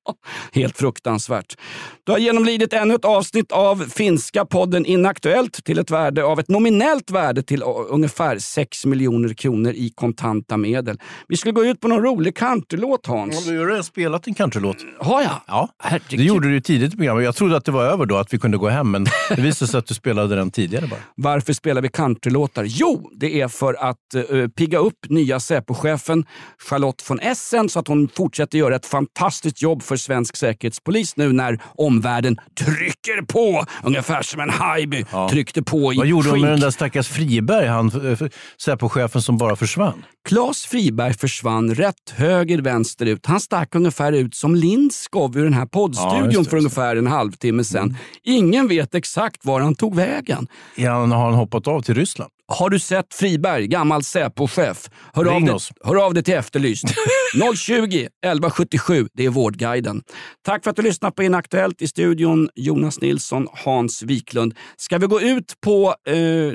Speaker 1: Helt fruktansvärt. Du har genomlidit ännu ett avsnitt av finska podden Inaktuellt till ett värde av ett nominellt värde till ungefär 6 miljoner kronor i kontanta medel. Vi skulle gå ut på någon rolig countrylåt Hans.
Speaker 2: Har du redan spelat en countrylåt?
Speaker 1: Har jag?
Speaker 2: Ja,
Speaker 1: Herregud.
Speaker 2: det gjorde du ju tidigt i programmet. Jag trodde att det var över då, att vi kunde gå hem, men det visade sig att du spelade den tidigare bara.
Speaker 1: Varför spelar vi countrylåtar? Jo, det är för att uh, pigga upp nya Säpochefen Charlotte von Essen så att hon fortsätter göra ett fantastiskt jobb för svensk säkerhetspolis nu när omvärlden trycker på. Ungefär som en Haijby tryckte på i
Speaker 2: Vad gjorde hon med den där stackars Friberg, han eh, Säpo-chefen som bara försvann?
Speaker 1: Claes Friberg försvann rätt höger, vänster ut. Han stack ungefär ut som Lindskov ur den här
Speaker 2: Ja,
Speaker 1: poddstudion
Speaker 2: just det,
Speaker 1: för ungefär en halvtimme sedan. Ingen vet exakt var han tog vägen.
Speaker 2: Ja, har han hoppat av till Ryssland?
Speaker 1: Har du sett Friberg, gammal Säpo-chef? Hör, av dig- hör av dig till Efterlyst. 020 1177, det är Vårdguiden. Tack för att du lyssnat på Inaktuellt i studion. Jonas Nilsson, Hans Wiklund. Ska vi gå ut på eh,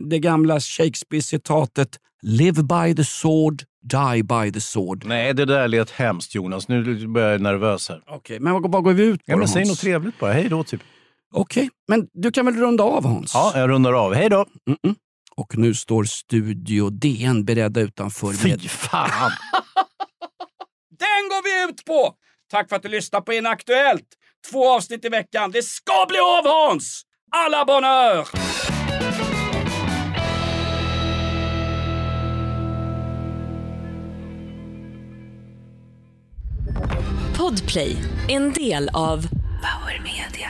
Speaker 1: det gamla Shakespeare-citatet Live by the sword, die by the sword.
Speaker 2: Nej, det där lät hemskt Jonas. Nu börjar jag nervös här.
Speaker 1: Okej, men vad, går vi ut på
Speaker 2: Ja, men
Speaker 1: då,
Speaker 2: säg något trevligt bara. Hej då, typ.
Speaker 1: Okej, men du kan väl runda av Hans?
Speaker 2: Ja, jag rundar av. Hej då!
Speaker 1: Mm-mm. Och nu står Studio DN beredda utanför.
Speaker 2: Fy
Speaker 1: med-
Speaker 2: fan!
Speaker 1: Den går vi ut på! Tack för att du lyssnar på Inaktuellt. Två avsnitt i veckan. Det ska bli av Hans! Alla bonheur!
Speaker 7: Podplay, en del av Power Media.